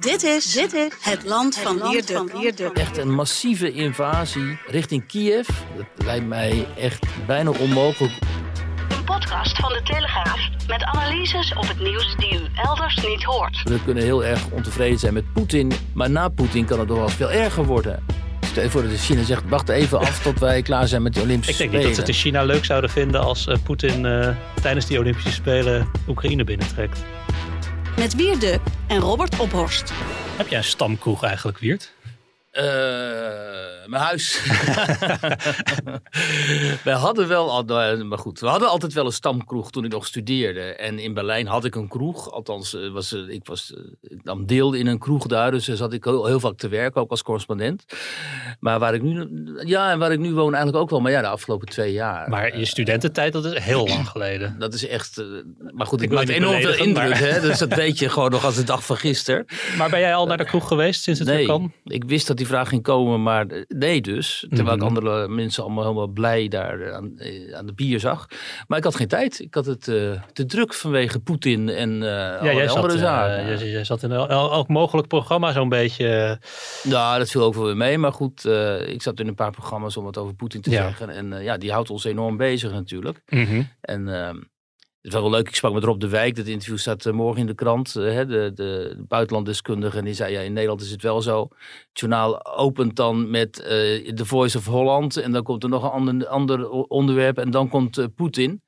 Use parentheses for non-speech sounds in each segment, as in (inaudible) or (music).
Dit is, dit is het land van Leerduk. Echt een massieve invasie richting Kiev. Dat lijkt mij echt bijna onmogelijk. Een podcast van de Telegraaf met analyses op het nieuws die u elders niet hoort. We kunnen heel erg ontevreden zijn met Poetin. Maar na Poetin kan het nog wel veel erger worden. Stel je voor dat China zegt, wacht even af tot wij klaar zijn met de Olympische Ik denk Spelen. niet dat ze het in China leuk zouden vinden als eh, Poetin eh, tijdens die Olympische Spelen Oekraïne binnentrekt. Met Wierduk en Robert Ophorst. Heb jij een stamkroeg eigenlijk, Wiert? Eh, mijn huis. (laughs) Wij hadden wel, al, eh, maar goed, we hadden altijd wel een stamkroeg toen ik nog studeerde. En in Berlijn had ik een kroeg. Althans, eh, was, eh, ik was, ik nam deel in een kroeg daar. Dus daar zat ik heel, heel vaak te werken, ook als correspondent. Maar waar ik nu, ja, en waar ik nu woon eigenlijk ook wel. Maar ja, de afgelopen twee jaar. Maar je studententijd, dat is heel lang (clears throat) geleden. Dat is echt, maar goed, ik, Ik maak enorm veel indruk. maar- Hè? Dus dat weet je gewoon nog als de dag van gisteren. Maar ben jij al naar de kroeg geweest sinds het weer Nee, kan? ik wist dat die vraag ging komen, maar eh, nee dus. Terwijl Mhm. ik andere mensen allemaal helemaal blij daar eh, aan, eh, aan de bier zag. Maar ik had geen tijd. Ik had het te druk vanwege Poetin en Ja, zat, andere zaken. jij, jij zat in el- el- elk mogelijk programma zo'n beetje. Nou, dat viel ook wel weer mee. Maar goed, ik zat in een paar programma's om wat over Poetin te Ja. zeggen. En ja, die houdt ons enorm bezig natuurlijk. Mhm. En ehm, het is wel leuk. Ik sprak met Rob de Wijk. Dat interview staat eh, morgen in de krant. eh, hè, de, de, de buitenlanddeskundige. En die zei, ja, in Nederland is het wel zo. Het journaal opent dan met eh The Voice of Holland. En dan komt er nog een ander, ander onderwerp. En dan komt Poetin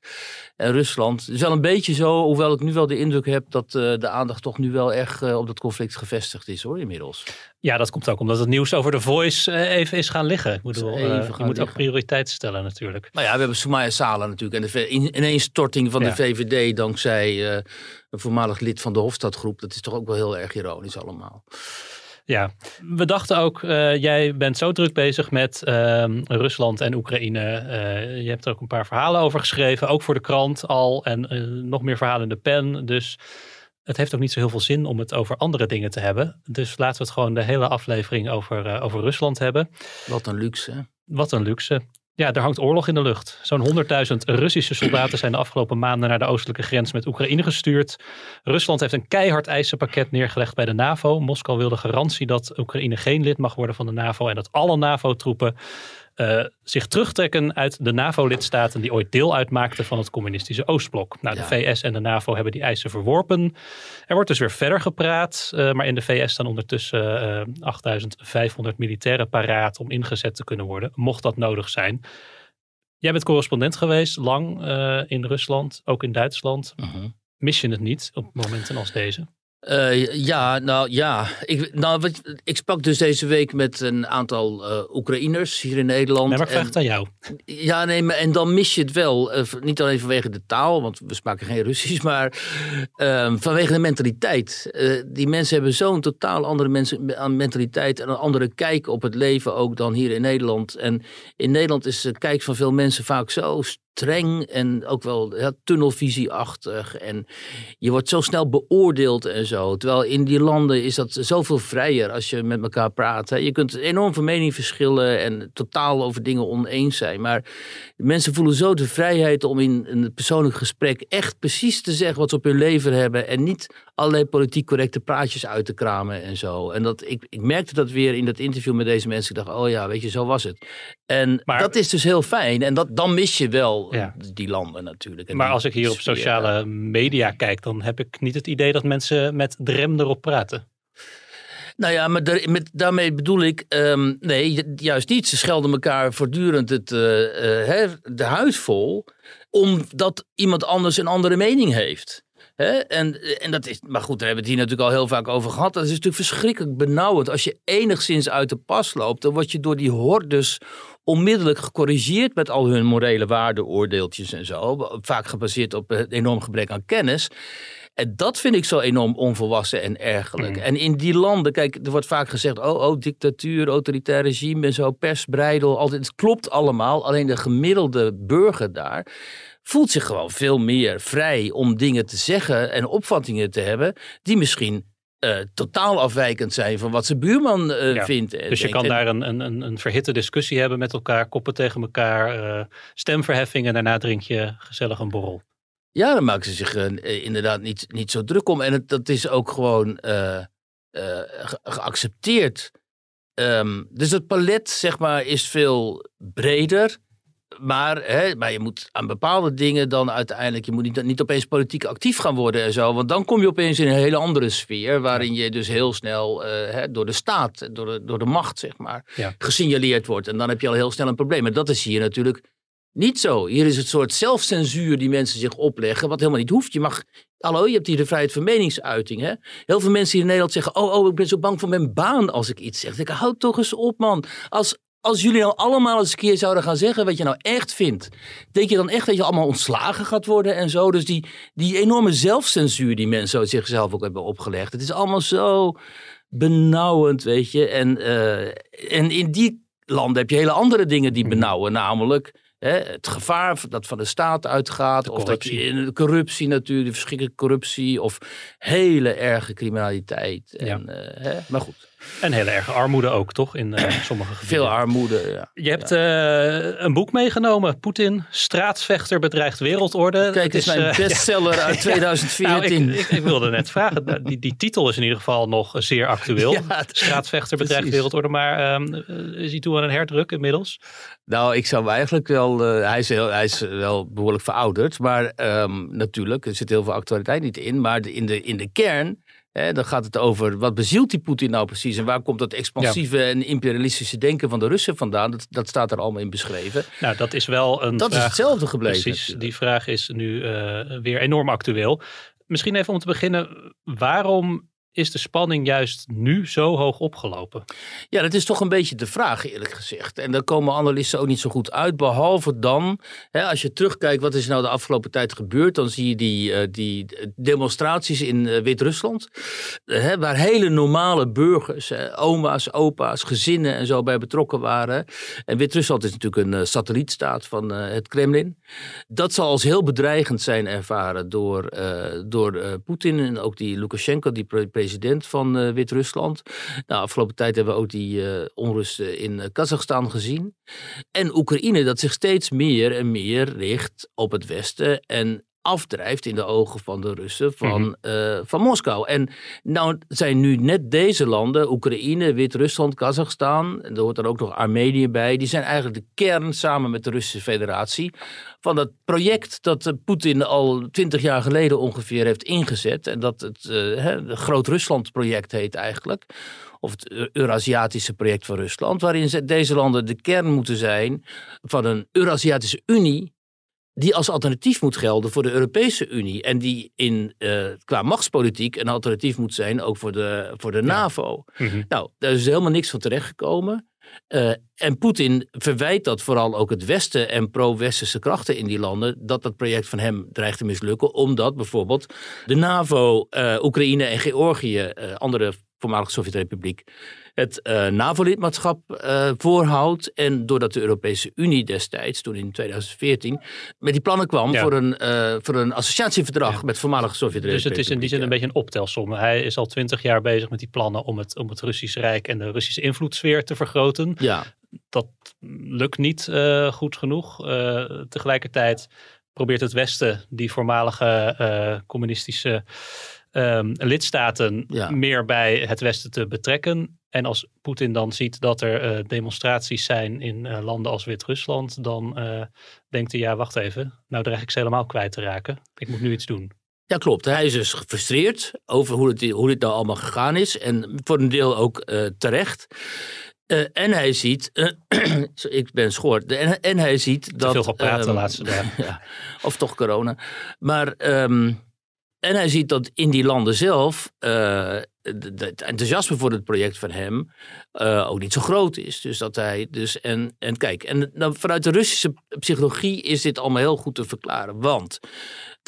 en Rusland. Het is wel een beetje zo. Hoewel ik nu wel de indruk heb dat de aandacht toch nu wel eh, op dat conflict gevestigd is hoor, inmiddels. Ja, dat komt ook omdat het nieuws over de Voice eh, even is gaan liggen. Ik bedoel, Even eh, gaan je moet ook liggen. prioriteit stellen natuurlijk. Nou ja, we hebben Soumaya Sala natuurlijk. En de ineenstorting van Ja. de VVD dankzij eh, een voormalig lid van de Hofstadgroep. Dat is toch ook wel heel erg ironisch allemaal. Ja, we dachten ook, jij bent zo druk bezig met ehm, Rusland en Oekraïne. Je hebt er ook een paar verhalen over geschreven, ook voor de krant al. En nog meer verhalen in de pen. Dus het heeft ook niet zo heel veel zin om het over andere dingen te hebben. Dus laten we het gewoon de hele aflevering over, eh, over Rusland hebben. Wat een luxe. Wat een luxe. Ja, er hangt oorlog in de lucht. Zo'n 100.000 Russische soldaten zijn de afgelopen maanden naar de oostelijke grens met Oekraïne gestuurd. Rusland heeft een keihard eisenpakket neergelegd bij de NAVO. Moskou wil de garantie dat Oekraïne geen lid mag worden van de NAVO en dat alle NAVO-troepen eh, zich terugtrekken uit de NAVO-lidstaten die ooit deel uitmaakten van het communistische Oostblok. Nou, de. VS en de NAVO hebben die eisen verworpen. Er wordt dus weer verder gepraat, eh, maar in de VS staan ondertussen eh 8500 militairen paraat om ingezet te kunnen worden, mocht dat nodig zijn. Jij bent correspondent geweest, lang eh, in Rusland, ook in Duitsland. Mis je het niet op momenten als deze? Eh, ja, nou ja. Ik, nou, wat, ik sprak dus deze week met een aantal eh Oekraïners hier in Nederland. Nee, maar ik vraag het aan jou. Ja, nee, maar, en dan mis je het wel. eh, niet alleen vanwege de taal, want we spraken geen Russisch, (laughs) maar ehm, vanwege de mentaliteit. Die mensen hebben zo'n totaal andere mensen, mentaliteit en een andere kijk op het leven ook dan hier in Nederland. En in Nederland is de kijk van veel mensen vaak zo streng en ook wel ja, tunnelvisieachtig. En je wordt zo snel beoordeeld en zo. Terwijl in die landen is dat zoveel vrijer als je met elkaar praat. Je kunt enorm van mening verschillen en totaal over dingen oneens zijn. Maar mensen voelen zo de vrijheid om in een persoonlijk gesprek echt precies te zeggen wat ze op hun leven hebben. En niet allerlei politiek correcte praatjes uit te kramen en zo. En dat, ik, ik merkte dat weer in dat interview met deze mensen. Ik dacht, oh ja, weet je, zo was het. En Maar- dat is dus heel fijn. En dat, dan mis je wel Ja. die landen natuurlijk. Maar als ik hier op sociale media kijk, dan heb ik niet het idee dat mensen met de rem erop praten. Nou ja, maar daar- met, daarmee bedoel ik, ehm, nee, ju- juist niet. Ze schelden elkaar voortdurend het, eh, eh, de huid vol, omdat iemand anders een andere mening heeft. Hè? En, en dat is, maar goed, daar hebben we het hier natuurlijk al heel vaak over gehad. Dat is natuurlijk verschrikkelijk benauwend. Als je enigszins uit de pas loopt, dan word je door die hordes onmiddellijk gecorrigeerd met al hun morele waardeoordeeltjes en zo. Vaak gebaseerd op een enorm gebrek aan kennis. En dat vind ik zo enorm onvolwassen en ergerlijk. Mm. En in die landen, kijk, er wordt vaak gezegd: oh, oh, dictatuur, autoritair regime en zo, persbreidel. Altijd, het klopt allemaal. Alleen de gemiddelde burger daar voelt zich gewoon veel meer vrij om dingen te zeggen en opvattingen te hebben die misschien eh, totaal afwijkend zijn van wat zijn buurman eh, Ja, vindt. Dus je kan daar een, een, een, een verhitte discussie hebben met elkaar, koppen tegen elkaar, eh, stemverheffing en daarna drink je gezellig een borrel. Ja, dan maken ze zich inderdaad niet, niet zo druk om. En het, dat is ook gewoon ge- geaccepteerd. Ehm, dus het palet, zeg maar, is veel breder. Maar, hè, maar je moet aan bepaalde dingen dan uiteindelijk... je moet niet, niet opeens politiek actief gaan worden en zo. Want dan kom je opeens in een hele andere sfeer... waarin je dus heel snel eh, hè, door de staat, door de, door de macht, zeg maar... Ja. gesignaleerd wordt. En dan heb je al heel snel een probleem. En dat is hier natuurlijk niet zo. Hier is het soort zelfcensuur die mensen zich opleggen, wat helemaal niet hoeft. Je mag, hallo, je hebt hier de vrijheid van meningsuiting. Hè? Heel veel mensen hier in Nederland zeggen, oh, oh, ik ben zo bang voor mijn baan als ik iets zeg. Ik, houd toch eens op, man. Als, als jullie nou allemaal eens een keer zouden gaan zeggen wat je nou echt vindt, denk je dan echt dat je allemaal ontslagen gaat worden en zo? Dus die, die enorme zelfcensuur die mensen zichzelf ook hebben opgelegd, het is allemaal zo benauwend, weet je. En, eh, en in die landen heb je hele andere dingen die benauwen, namelijk hè, het gevaar dat van de staat uitgaat, De of dat je corruptie. in de corruptie natuurlijk, de verschrikkelijke corruptie, of hele erge criminaliteit. Ja. En, eh, hè, maar goed, En hele erge armoede ook, toch? In eh, (clears throat) sommige gebieden. veel armoede. Ja. Je hebt eh, een boek meegenomen. Poetin, straatsvechter bedreigt wereldorde. Kijk Het is, mijn eh, (laughs) bestseller uit (laughs) Nou, 2014. ik, ik, ik wilde net vragen. Nou, Die, die titel is in ieder geval nog zeer actueel. (laughs) Ja, Straatsvechter bedreigt precies. wereldorde. Maar ehm, eh, is hij toe aan een herdruk inmiddels? Nou, ik zou eigenlijk wel. hij, is heel, hij is wel behoorlijk verouderd. Maar ehm, natuurlijk, er zit heel veel actualiteit niet in. Maar in, de, in de kern. Hè, dan gaat het over wat bezielt die Poetin nou precies en waar komt dat expansieve en imperialistische denken van de Russen vandaan? Dat, dat staat er allemaal in beschreven. Nou, dat is wel een Dat is hetzelfde gebleven. Precies, die vraag is nu eh, weer enorm actueel. Misschien even om te beginnen, waarom is de spanning juist nu zo hoog opgelopen? Ja, dat is toch een beetje de vraag, eerlijk gezegd. En daar komen analisten ook niet zo goed uit. Behalve dan, hè, als je terugkijkt, wat is nou de afgelopen tijd gebeurd? Dan zie je die, eh, die demonstraties in eh, Wit-Rusland. eh, waar hele normale burgers, oma's, opa's, gezinnen en zo bij betrokken waren. En Wit-Rusland is natuurlijk een satellietstaat van het Kremlin. Dat zal als heel bedreigend zijn ervaren door, door Poetin en ook die Lukashenko, die pre- president van eh, Wit-Rusland. Nou, afgelopen tijd hebben we ook die eh, onrusten in eh, Kazachstan gezien. En Oekraïne dat zich steeds meer en meer richt op het Westen en afdrijft in de ogen van de Russen van, eh, van Moskou. En nou zijn nu net deze landen, Oekraïne, Wit-Rusland, Kazachstan, en er hoort dan ook nog Armenië bij, die zijn eigenlijk de kern samen met de Russische federatie van dat project dat eh, Poetin al twintig jaar geleden ongeveer heeft ingezet. En dat het eh, het Groot-Rusland-project heet eigenlijk. Of het Eu- Eurasiatische project van Rusland. Waarin ze- deze landen de kern moeten zijn van een Eurasiatische Unie. Die als alternatief moet gelden voor de Europese Unie. En die in, eh, qua machtspolitiek een alternatief moet zijn ook voor de, voor de NAVO. Nou, daar is helemaal niks van terechtgekomen. Eh, en Poetin verwijt dat vooral ook het Westen en pro-Westerse krachten in die landen, dat dat project van hem dreigt te mislukken, omdat bijvoorbeeld de NAVO, eh, Oekraïne en Georgië, andere voormalige Sovjet-Republiek, het eh, NAVO-lidmaatschap eh, voorhoudt. En doordat de Europese Unie destijds, toen in 2014, met die plannen kwam Ja. voor, een, eh, voor een associatieverdrag Ja. met voormalige Sovjet-Republiek. Dus het is in die zin een beetje een optelsom. Hij is al twintig jaar bezig met die plannen om het, om het Russisch Rijk en de Russische invloedssfeer te vergroten. Ja, dat lukt niet goed genoeg. Tegelijkertijd probeert het Westen die voormalige eh, communistische ehm, lidstaten Ja. meer bij het Westen te betrekken. En als Poetin dan ziet dat er eh, demonstraties zijn in eh, landen als Wit-Rusland, dan denkt hij, ja, wacht even, nou dreig ik ze helemaal kwijt te raken. Ik moet nu iets doen. Ja, klopt. Hij is dus gefrustreerd over hoe, het, hoe dit nou allemaal gegaan is. En voor een deel ook terecht. Eh, en hij ziet, eh, (clears throat) ik ben schoor, en, en hij ziet dat... veel gepraat de ehm, laatste dagen. (laughs) ja, of toch corona. Maar, ehm, en hij ziet dat in die landen zelf, eh, het enthousiasme voor het project van hem ook niet zo groot is. Dus dat hij dus en, en kijk, en dan vanuit de Russische psychologie is dit allemaal heel goed te verklaren. Want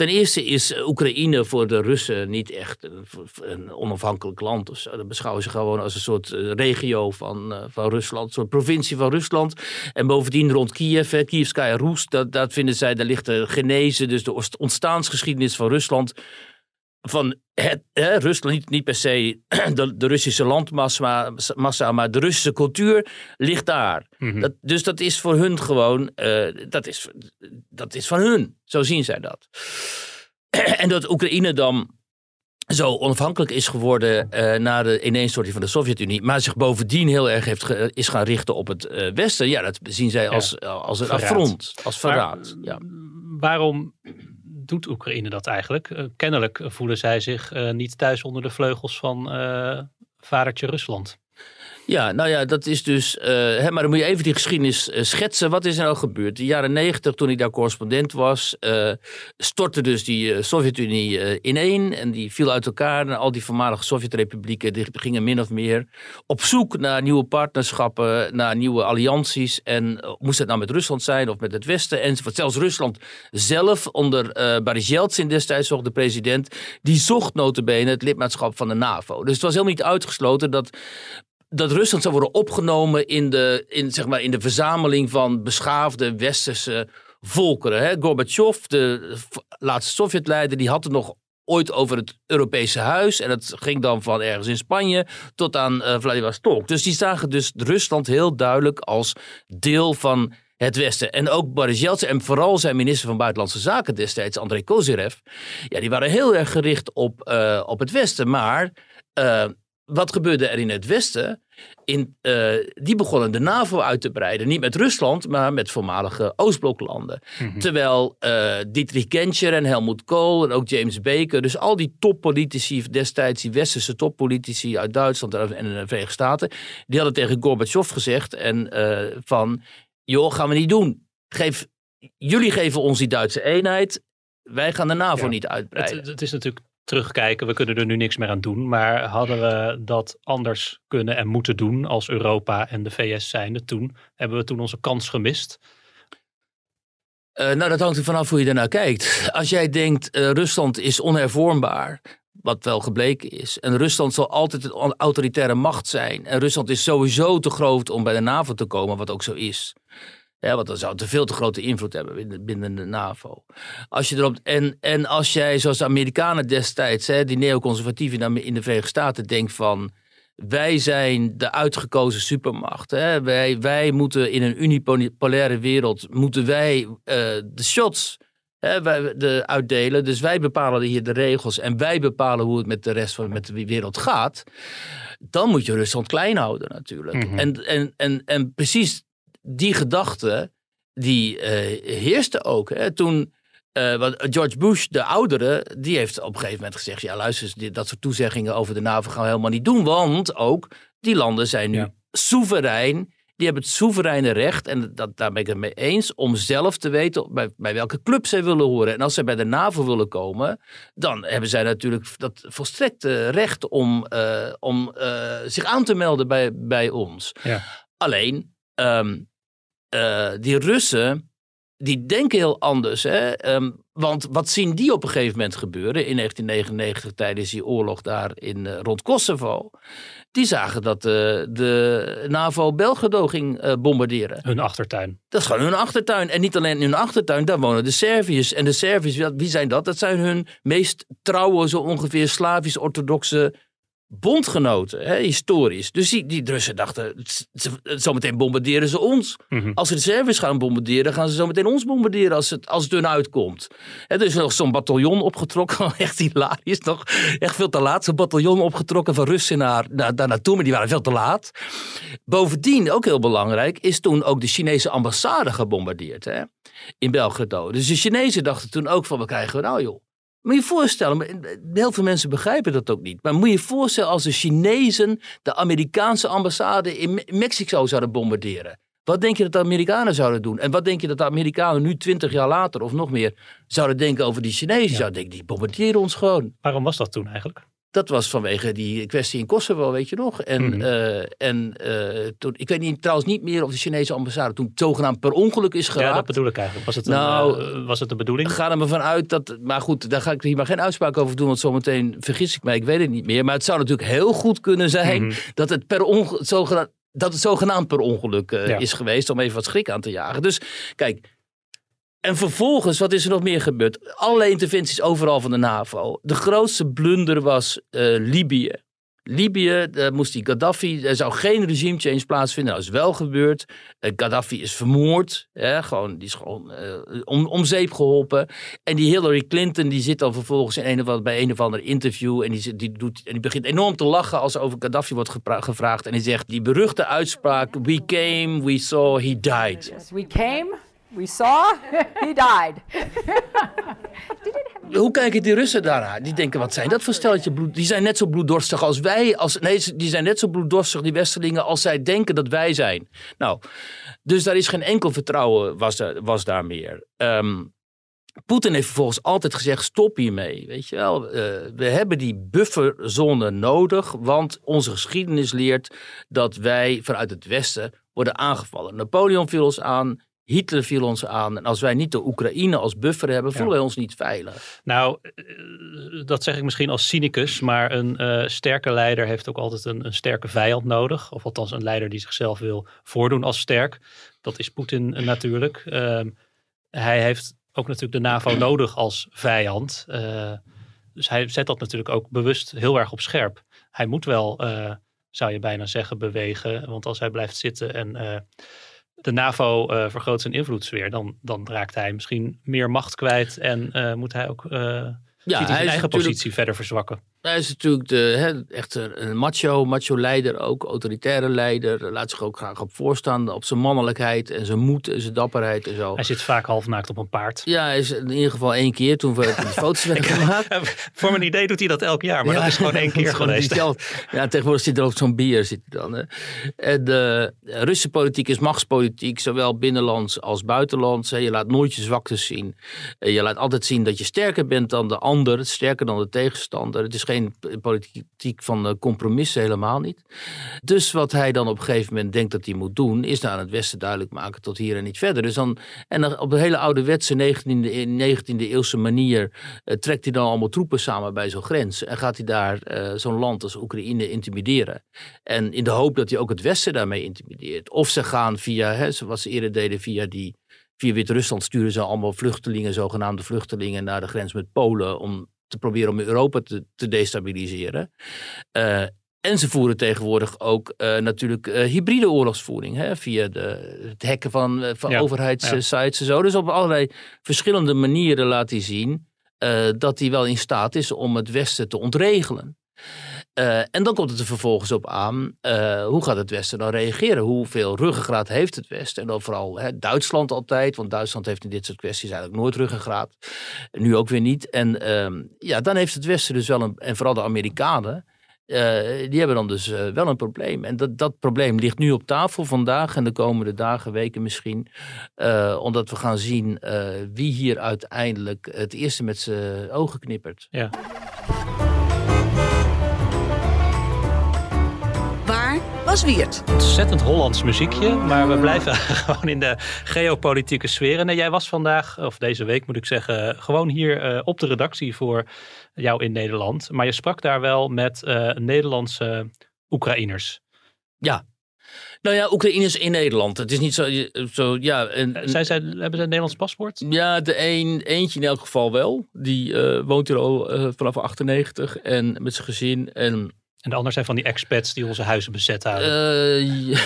ten eerste is Oekraïne voor de Russen niet echt een, een onafhankelijk land of zo. Dat beschouwen ze gewoon als een soort eh, regio van, eh, van Rusland, een soort provincie van Rusland. En bovendien rond Kiev, Kievskaya Rus, dat, dat vinden zij, daar ligt de genese, dus de ontstaansgeschiedenis van Rusland van het, hè, Rusland, niet, niet per se (clears throat) de, de Russische landmassa, massa, maar de Russische cultuur ligt daar. Mhm. Dat, dus dat is voor hun gewoon, eh, dat, is, dat is van hun. Zo zien zij dat. (clears throat) en dat Oekraïne dan zo onafhankelijk is geworden eh, na de ineenstorting van de Sovjet-Unie, maar zich bovendien heel erg heeft ge- is gaan richten op het eh, Westen. Ja, dat zien zij als, als een Verraad. affront, als Maar, verraad. ja. Waarom doet Oekraïne dat eigenlijk? Eh, kennelijk voelen zij zich eh, niet thuis onder de vleugels van eh, vadertje Rusland. Ja, nou ja, dat is dus. eh, hè, maar dan moet je even die geschiedenis eh, schetsen. Wat is er nou gebeurd? De jaren negentig, toen ik daar correspondent was, eh, stortte dus die Sovjet-Unie ineen. En die viel uit elkaar. En al die voormalige Sovjet-republieken die gingen min of meer op zoek naar nieuwe partnerschappen, naar nieuwe allianties. En moest het nou met Rusland zijn of met het Westen enzovoort. Zelfs Rusland zelf, onder Boris Yeltsin destijds nog de president, die zocht notabene het lidmaatschap van de NAVO. Dus het was helemaal niet uitgesloten dat dat Rusland zou worden opgenomen in de, in, zeg maar, in de verzameling van beschaafde westerse volkeren. Hè? Gorbachev, de laatste Sovjetleider, die had het nog ooit over het Europese huis. En dat ging dan van ergens in Spanje tot aan eh, Vladivostok. Dus die zagen dus Rusland heel duidelijk als deel van het Westen. En ook Boris Yeltsin en vooral zijn minister van Buitenlandse Zaken destijds, Andrei Kozyrev. Ja, die waren heel erg gericht op, eh, op het Westen. Maar eh, wat gebeurde er in het Westen? In, eh, die begonnen de NAVO uit te breiden. Niet met Rusland, maar met voormalige Oostbloklanden. Terwijl eh Dietrich Genscher en Helmut Kohl en ook James Baker, dus al die toppolitici destijds, die westerse toppolitici uit Duitsland en de Verenigde Staten, die hadden tegen Gorbachev gezegd en, eh, van, joh, gaan we niet doen. Geef, jullie geven ons die Duitse eenheid, wij gaan de NAVO Ja. niet uitbreiden. Het, het is natuurlijk terugkijken, we kunnen er nu niks meer aan doen. Maar hadden we dat anders kunnen en moeten doen als Europa en de VS zijnde toen? Hebben we toen onze kans gemist? Eh, nou, dat hangt er vanaf hoe je ernaar kijkt. Als jij denkt, eh, Rusland is onhervormbaar, wat wel gebleken is. En Rusland zal altijd een au- autoritaire macht zijn. En Rusland is sowieso te groot om bij de NAVO te komen, wat ook zo is. Ja, want dan zou het een veel te grote invloed hebben binnen, binnen de NAVO. Als je erop, en, en als jij, zoals de Amerikanen destijds, hè, die neoconservatieven in de- in de Verenigde Staten, denkt van. Wij zijn de uitgekozen supermacht. Hè? Wij, wij moeten in een unipolaire wereld moeten wij eh, de shots hè, wij, de, uitdelen. Dus wij bepalen hier de regels en wij bepalen hoe het met de rest van met de wereld gaat. Dan moet je Rusland klein houden natuurlijk. Mhm. en, en, en, en precies die gedachte die eh, heerste ook. Hè? Toen eh, want George Bush, de oudere, die heeft op een gegeven moment gezegd: ja, luister, dit- dat soort toezeggingen over de NAVO gaan we helemaal niet doen. Want ook die landen zijn nu Ja. soeverein. Die hebben het soevereine recht, en dat, daar ben ik het mee eens, om zelf te weten bij, bij welke club zij willen horen. En als zij bij de NAVO willen komen, dan hebben zij natuurlijk dat volstrekte recht om, eh, om zich aan te melden bij, bij ons. Ja. Alleen, ehm, eh, die Russen, die denken heel anders. Hè? Ehm, want wat zien die op een gegeven moment gebeuren in 1999 tijdens die oorlog daar in, eh, rond Kosovo? Die zagen dat eh, de NAVO Belgrado ging bombarderen. Hun achtertuin. Dat is gewoon hun achtertuin. En niet alleen hun achtertuin, daar wonen de Serviërs. En de Serviërs, wie- wie zijn dat? Dat zijn hun meest trouwe, zo ongeveer Slavisch-orthodoxe bondgenoten, hè, historisch. Dus die, die Russen dachten, zometeen bombarderen ze ons. Mhm. Als ze de Serviërs gaan bombarderen, gaan ze zometeen ons bombarderen als het, als het hun uitkomt. Hè, er is nog zo'n bataljon opgetrokken, (laughs) echt hilarisch nog. Echt veel te laat, zo'n bataljon opgetrokken van Russen naar, naar, daar naartoe, maar die waren veel te laat. Bovendien, ook heel belangrijk, is toen ook de Chinese ambassade gebombardeerd hè, in Belgrado. Dus de Chinezen dachten toen ook van, wat krijgen we nou joh? Moet je je voorstellen, maar heel veel mensen begrijpen dat ook niet. Maar moet je je voorstellen als de Chinezen de Amerikaanse ambassade in Me- Mexico zouden bombarderen. Wat denk je dat de Amerikanen zouden doen? En wat denk je dat de Amerikanen nu twintig jaar later of nog meer zouden denken over die Chinezen? Zouden denken, die bombarderen ons gewoon. Waarom was dat toen eigenlijk? Dat was vanwege die kwestie in Kosovo, weet je nog. En, Mhm. eh, en eh, toen, ik weet niet, trouwens niet meer of de Chinese ambassade toen zogenaamd per ongeluk is Ja, geraakt. dat bedoel ik eigenlijk. Was het, een, Nou, eh, was het de bedoeling? Ga er maar vanuit dat. Maar goed, daar ga ik hier maar geen uitspraak over doen. Want zometeen vergis ik mij. Ik weet het niet meer. Maar het zou natuurlijk heel goed kunnen zijn. Mhm. dat, het per onge- zogenaamd, dat het zogenaamd per ongeluk Ja. is geweest. Om even wat schrik aan te jagen. Dus kijk. En vervolgens, wat is er nog meer gebeurd? Allerlei interventies overal van de NAVO. De grootste blunder was eh, Libië. Libië, daar moest die Gaddafi, er zou geen regime change plaatsvinden. Dat is wel gebeurd. Eh, Gaddafi is vermoord. Hè, gewoon, die is gewoon eh, om, zeep geholpen. En die Hillary Clinton, die zit dan vervolgens in een of bij een of ander interview. En die, die, doet, en die begint enorm te lachen als er over Gaddafi wordt gevraagd. En die zegt die beruchte uitspraak: We came, we saw, he died. We came, we saw, he died. (laughs) Hoe kijken die Russen daarnaar? Die denken, wat zijn dat voor steltje bloed? Die zijn net zo bloeddorstig als wij. Als, nee, die zijn net zo bloeddorstig, die Westerlingen, als zij denken dat wij zijn. Nou, dus daar is geen enkel vertrouwen was, was daar meer. Ehm, Poetin heeft vervolgens altijd gezegd, stop hiermee. Weet je wel, Eh, we hebben die bufferzone nodig, want onze geschiedenis leert dat wij vanuit het Westen worden aangevallen. Napoleon viel ons aan, Hitler viel ons aan. En als wij niet de Oekraïne als buffer hebben, voelen wij ons niet veilig. Nou, eh, dat zeg ik misschien als cynicus, maar een eh, sterke leider heeft ook altijd een, een sterke vijand nodig. Of althans een leider die zichzelf wil voordoen als sterk. Dat is Poetin eh, natuurlijk. Ehm, hij heeft ook natuurlijk de NAVO (clears throat) nodig als vijand. Dus hij zet dat natuurlijk ook bewust heel erg op scherp. Hij moet wel, zou je bijna zeggen, bewegen. Want als hij blijft zitten en de NAVO eh, vergroot zijn invloedssfeer, dan, dan raakt hij misschien meer macht kwijt en eh, moet hij ook eh hij hij zijn eigen positie verder verzwakken. Hij is natuurlijk de, echt een macho, macho leider ook, autoritaire leider. Laat zich ook graag op voorstaan, op zijn mannelijkheid en zijn moed en zijn dapperheid en zo. Hij zit vaak halfnaakt op een paard. Ja, hij is in ieder geval één keer toen we (laughs) die foto's werden gemaakt. (laughs) Voor mijn idee doet hij dat elk jaar, maar dat is gewoon één (laughs) keer Gewoon geweest. Ja, tegenwoordig zit er ook zo'n bier zit dan. Hè. En de Russische politiek is machtspolitiek, zowel binnenlands als buitenlands. hè. Je laat nooit je zwaktes zien. Eh, Je laat altijd zien dat je sterker bent dan de ander, sterker dan de tegenstander. Het is geen politiek van eh, compromissen, helemaal niet. Dus wat hij dan op een gegeven moment denkt dat hij moet doen, is naar het Westen duidelijk maken tot hier en niet verder. Dus dan, en dan op een hele ouderwetse 19e, in 19e eeuwse manier eh, trekt hij dan allemaal troepen samen bij zo'n grens. En gaat hij daar eh, zo'n land als Oekraïne intimideren. En in de hoop dat hij ook het Westen daarmee intimideert. Of ze gaan via, hè, zoals ze eerder deden, via die. Via Wit-Rusland sturen ze allemaal vluchtelingen, zogenaamde vluchtelingen, naar de grens met Polen. om te proberen om Europa te, te destabiliseren. Eh, en ze voeren tegenwoordig ook eh, natuurlijk eh, hybride oorlogsvoering. Hè, via de, het hacken van, van Ja, overheidssites en zo. Dus op allerlei verschillende manieren laat hij zien dat hij wel in staat is om het Westen te ontregelen. Eh, en dan komt het er vervolgens op aan, eh, hoe gaat het Westen dan reageren? Hoeveel ruggengraat heeft het Westen? En dan vooral hè, Duitsland altijd, want Duitsland heeft in dit soort kwesties eigenlijk nooit ruggengraat. Nu ook weer niet. En ehm, ja, dan heeft het Westen dus wel een, en vooral de Amerikanen, eh, die hebben dan dus wel een probleem. En dat, dat probleem ligt nu op tafel vandaag en de komende dagen, weken misschien. Omdat we gaan zien wie hier uiteindelijk het eerste met zijn ogen knippert. Ja. Was Wiert? Ontzettend Hollands muziekje, maar we blijven (laughs) gewoon in de geopolitieke sfeer. En eh, jij was vandaag, of deze week moet ik zeggen, gewoon hier eh, op de redactie voor jou in Nederland. Maar je sprak daar wel met eh, Nederlandse Oekraïners. Ja. Nou ja, Oekraïners in Nederland. Het is niet zo, zo ja. En, Eh, Zij, zij, hebben zij een Nederlands paspoort? Ja, de een, eentje in elk geval wel. Die eh, woont hier al eh, vanaf 98 en met zijn gezin. En En de ander zijn van die expats die onze huizen bezet houden. eh, ja.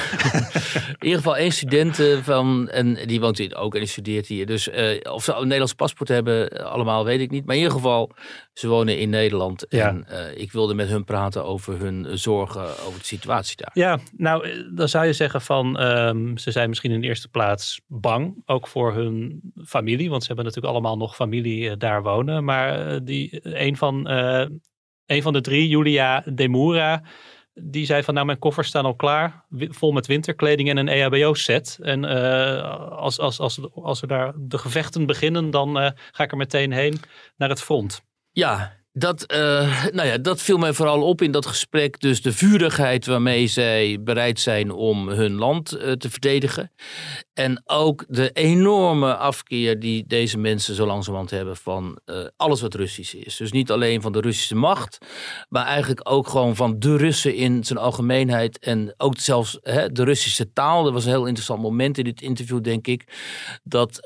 (laughs) in ieder geval één student eh, van, en die woont hier ook en die studeert hier. Dus eh, of ze een Nederlands paspoort hebben, allemaal weet ik niet. Maar in ieder geval, ze wonen in Nederland. Ja. En ik wilde met hun praten over hun zorgen over de situatie daar. Ja, nou, dan zou je zeggen van ehm, ze zijn misschien in de eerste plaats bang, ook voor hun familie, want ze hebben natuurlijk allemaal nog familie daar wonen. Maar die, een, van, een van de drie, Julia Demura, Die zei van nou mijn koffers staan al klaar, vol met winterkleding en een E EHBO-set. En eh, als, als, als, als er daar de gevechten beginnen, dan eh, ga ik er meteen heen naar het front. Ja, dat, eh, nou ja, dat viel mij vooral op in dat gesprek. Dus de vurigheid waarmee zij bereid zijn om hun land eh, te verdedigen. En ook de enorme afkeer die deze mensen zo langzamerhand hebben van eh, alles wat Russisch is. Dus niet alleen van de Russische macht, maar eigenlijk ook gewoon van de Russen in zijn algemeenheid. En ook zelfs hè, de Russische taal. Dat was een heel interessant moment in dit interview, denk ik. Dat,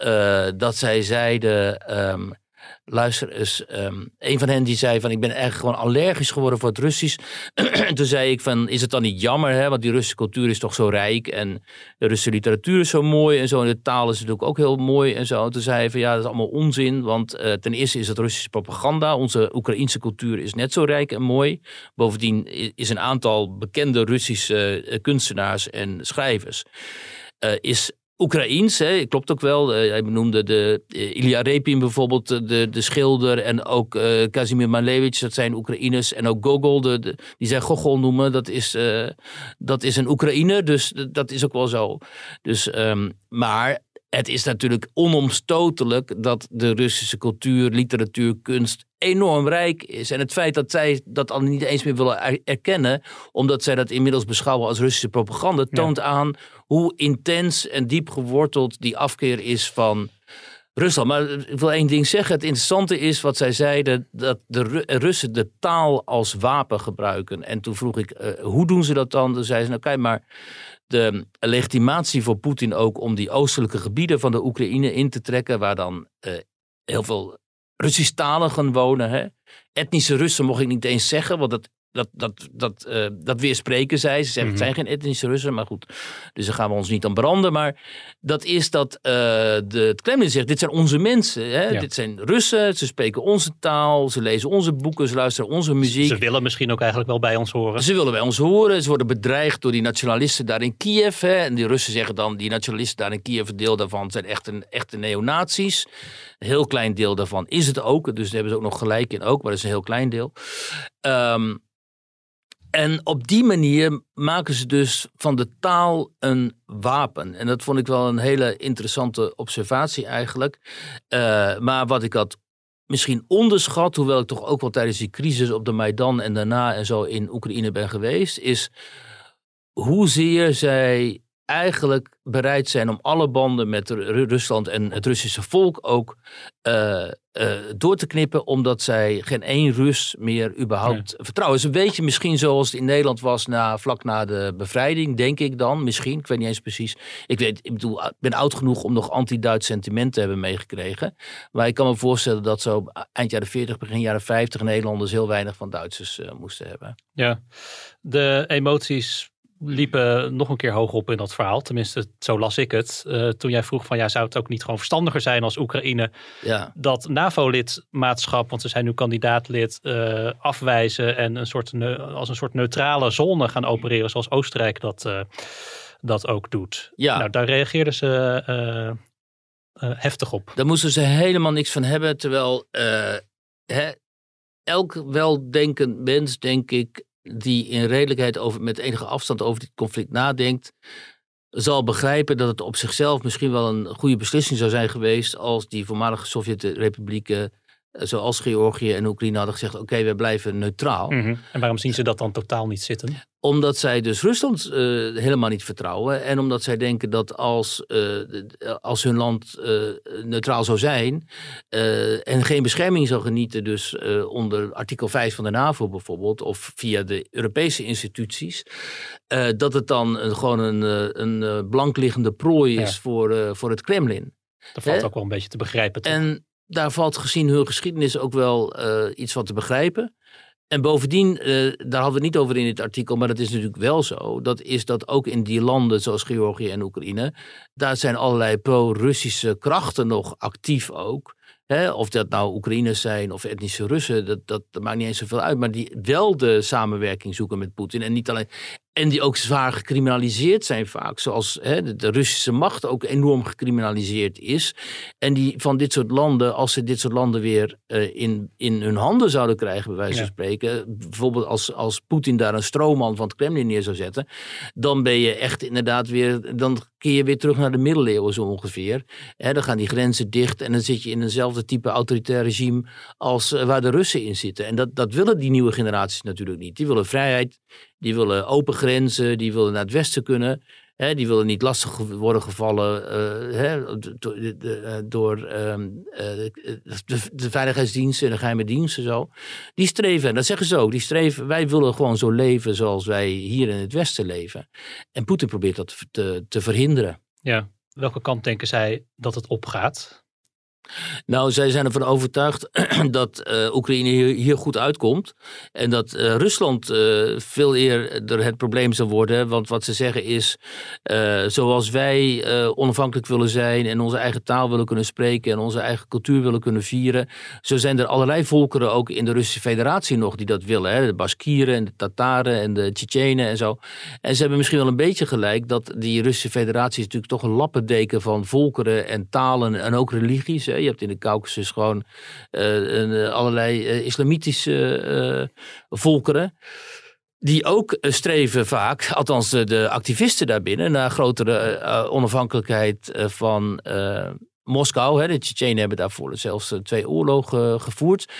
dat zij zeiden. ehm, Luister eens, ehm, een van hen die zei van ik ben eigenlijk gewoon allergisch geworden voor het Russisch. (clears throat) Toen zei ik van is het dan niet jammer, hè? want die Russische cultuur is toch zo rijk en de Russische literatuur is zo mooi en zo en de taal is natuurlijk ook heel mooi en zo. Toen zei hij van ja dat is allemaal onzin, want eh, ten eerste is het Russische propaganda. Onze Oekraïense cultuur is net zo rijk en mooi. Bovendien is een aantal bekende Russische eh, kunstenaars en schrijvers eh, is Oekraïens, hè, klopt ook wel. Eh, hij benoemde de eh, Ilya Repin bijvoorbeeld, eh, de, de schilder. En ook eh Kazimir Malevich, dat zijn Oekraïners. En ook Gogol, de, die zij Gogol noemen, dat is, dat is een Oekraïner. Dus dat is ook wel zo. Dus, ehm, maar het is natuurlijk onomstotelijk dat de Russische cultuur, literatuur, kunst enorm rijk is. En het feit dat zij dat al niet eens meer willen er- erkennen, omdat zij dat inmiddels beschouwen als Russische propaganda, toont aan hoe intens en diep geworteld die afkeer is van Rusland. Maar ik wil één ding zeggen. Het interessante is wat zij zeiden, dat de Ru- Russen de taal als wapen gebruiken. En toen vroeg ik, eh, hoe doen ze dat dan? Toen zei ze, nou kijk maar, de legitimatie voor Poetin ook om die oostelijke gebieden van de Oekraïne in te trekken, waar dan eh, heel veel Russisch-taligen wonen. Hè? Etnische Russen mocht ik niet eens zeggen, want dat, dat, dat, dat, eh, dat weerspreken zij. Ze zeggen, het zijn geen etnische Russen, maar goed. Dus daar gaan we ons niet aan branden. Maar dat is dat eh, de, het Kremlin zegt, dit zijn onze mensen. Hè? Ja. Dit zijn Russen, ze spreken onze taal, ze lezen onze boeken, ze luisteren onze muziek. Ze willen misschien ook eigenlijk wel bij ons horen. Ze willen bij ons horen. Ze worden bedreigd door die nationalisten daar in Kiev. Hè. En die Russen zeggen dan, die nationalisten daar in Kiev, een deel daarvan zijn echt een, echte neonazies. Een heel klein deel daarvan is het ook. Dus daar hebben ze ook nog gelijk in ook, maar dat is een heel klein deel. Ehm, en op die manier maken ze dus van de taal een wapen. En dat vond ik wel een hele interessante observatie eigenlijk. Eh, maar wat ik had misschien onderschat, hoewel ik toch ook wel tijdens die crisis op de Maidan en daarna en zo in Oekraïne ben geweest, is hoezeer zij eigenlijk bereid zijn om alle banden met Ru- Rusland en het Russische volk ook eh, eh, door te knippen, omdat zij geen één Rus meer überhaupt vertrouwen. Is een beetje misschien zoals het in Nederland was na, vlak na de bevrijding, denk ik dan. Misschien, ik weet niet eens precies. Ik, weet, ik bedoel, ik ben oud genoeg om nog anti-Duits sentiment te hebben meegekregen. Maar ik kan me voorstellen dat zo eind jaren 40, begin jaren 50 Nederlanders heel weinig van Duitsers eh, moesten hebben. Ja, de emoties liepen nog een keer hoog op in dat verhaal. Tenminste, zo las ik het. Eh, toen jij vroeg van ja, zou het ook niet gewoon verstandiger zijn als Oekraïne Ja. dat NAVO-lidmaatschap, want ze zijn nu kandidaatlid, eh, afwijzen en een soort als een soort neutrale zone gaan opereren, zoals Oostenrijk dat, eh, dat ook doet. Ja. Nou, daar reageerden ze heftig op. Daar moesten ze helemaal niks van hebben. Terwijl hè, elk weldenkend mens, denk ik, die in redelijkheid over, met enige afstand over dit conflict nadenkt, zal begrijpen dat het op zichzelf misschien wel een goede beslissing zou zijn geweest als die voormalige Sovjet-republieken, zoals Georgië en Oekraïne, hadden gezegd: oké, wij blijven neutraal. En waarom zien ze dat dan totaal niet zitten? Omdat zij dus Rusland eh, helemaal niet vertrouwen. En omdat zij denken dat als, eh, als hun land eh, neutraal zou zijn. en geen bescherming zou genieten, dus onder artikel 5 van de NAVO bijvoorbeeld. of via de Europese instituties. dat het dan gewoon een, een blankliggende prooi is Ja. voor, voor het Kremlin. Dat valt ook wel een beetje te begrijpen. toch? En daar valt gezien hun geschiedenis ook wel eh, iets van te begrijpen. En bovendien, eh, daar hadden we het niet over in dit artikel, maar dat is natuurlijk wel zo. Dat is dat ook in die landen zoals Georgië en Oekraïne, daar zijn allerlei pro-Russische krachten nog actief ook. Of dat nou Oekraïners zijn of etnische Russen, dat, dat maakt niet eens zoveel uit. Maar die wel de samenwerking zoeken met Poetin. En niet alleen. En die ook zwaar gecriminaliseerd zijn vaak. Zoals hè, de, Russische macht ook enorm gecriminaliseerd is. En die van dit soort landen, als ze dit soort landen weer eh, in, in hun handen zouden krijgen, bij wijze van Ja. spreken. Bijvoorbeeld als, als Poetin daar een stroomman van het Kremlin neer zou zetten. Dan ben je echt inderdaad weer. Dan keer je weer terug naar de middeleeuwen zo ongeveer. Hè, dan gaan die grenzen dicht. En dan zit je in eenzelfde type autoritair regime als eh, waar de Russen in zitten. En dat, dat willen die nieuwe generaties natuurlijk niet. Die willen vrijheid. Die willen open grenzen, die willen naar het westen kunnen. Hè, die willen niet lastig worden gevallen eh, hè, do- do- de- de- eh, door ehm, eh, de, de veiligheidsdiensten en de geheime diensten. Zo. Die streven, en dat zeggen ze ook, die streven, wij willen gewoon zo leven zoals wij hier in het westen leven. En Poetin probeert dat te, te verhinderen. Ja. Welke kant denken zij dat het opgaat? Nou, zij zijn ervan overtuigd (clears throat) dat eh, Oekraïne hier, goed uitkomt. En dat eh, Rusland eh, veel eerder het probleem zal worden. Want wat ze zeggen is, zoals wij onafhankelijk willen zijn en onze eigen taal willen kunnen spreken en onze eigen cultuur willen kunnen vieren. Zo zijn er allerlei volkeren ook in de Russische federatie nog die dat willen. Hè? De Baskieren en de Tataren en de Tsjetsjenen en zo. En ze hebben misschien wel een beetje gelijk dat die Russische federatie is natuurlijk toch een lappendeken van volkeren en talen en ook religies. Je hebt in de Caucasus gewoon eh, eh, allerlei eh, islamitische volkeren. Die ook streven vaak, althans de, activisten daarbinnen, naar grotere onafhankelijkheid van Moskou. Hè. De Tsjetsjenen hebben daarvoor zelfs twee oorlogen gevoerd.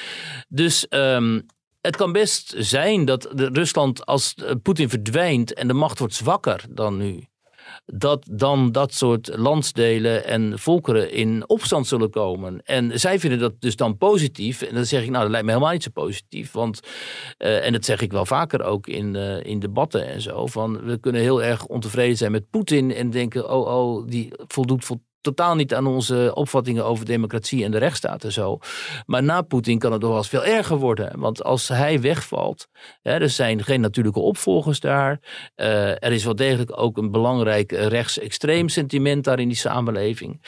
Dus ehm, het kan best zijn dat Rusland, als Poetin verdwijnt en de macht wordt zwakker dan nu, dat dan dat soort landsdelen en volkeren in opstand zullen komen. En zij vinden dat dus dan positief. En dan zeg ik, nou, dat lijkt me helemaal niet zo positief. Want, eh, en dat zeg ik wel vaker ook in, eh, in debatten en zo, van we kunnen heel erg ontevreden zijn met Poetin en denken, oh, oh, die voldoet vol totaal niet aan onze opvattingen over democratie en de rechtsstaat en zo. Maar na Poetin kan het nog wel eens veel erger worden. Want als hij wegvalt, hè, er zijn geen natuurlijke opvolgers daar. eh, er is wel degelijk ook een belangrijk rechtsextreem sentiment daar in die samenleving.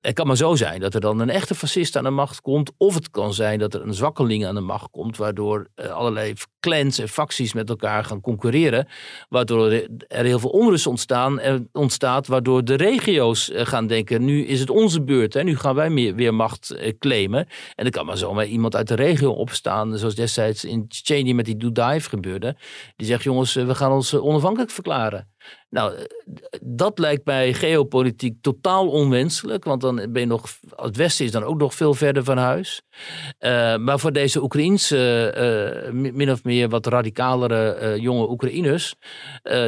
Het kan maar zo zijn dat er dan een echte fascist aan de macht komt. Of het kan zijn dat er een zwakkeling aan de macht komt. Waardoor eh, allerlei clans en facties met elkaar gaan concurreren. Waardoor er heel veel onrust ontstaan, ontstaat. Waardoor de regio's eh, gaan denken, nu is het onze beurt. Hè? Nu gaan wij meer, weer macht eh, claimen. En dan kan maar zomaar iemand uit de regio opstaan. Zoals destijds in Tsjetsjenië met die Dudaev gebeurde. Die zegt, jongens, eh, we gaan ons eh, onafhankelijk verklaren. Nou, dat lijkt mij geopolitiek totaal onwenselijk. Want dan ben je nog, het Westen is dan ook nog veel verder van huis. Eh, maar voor deze Oekraïense, eh, min of meer wat radicalere eh, jonge Oekraïners.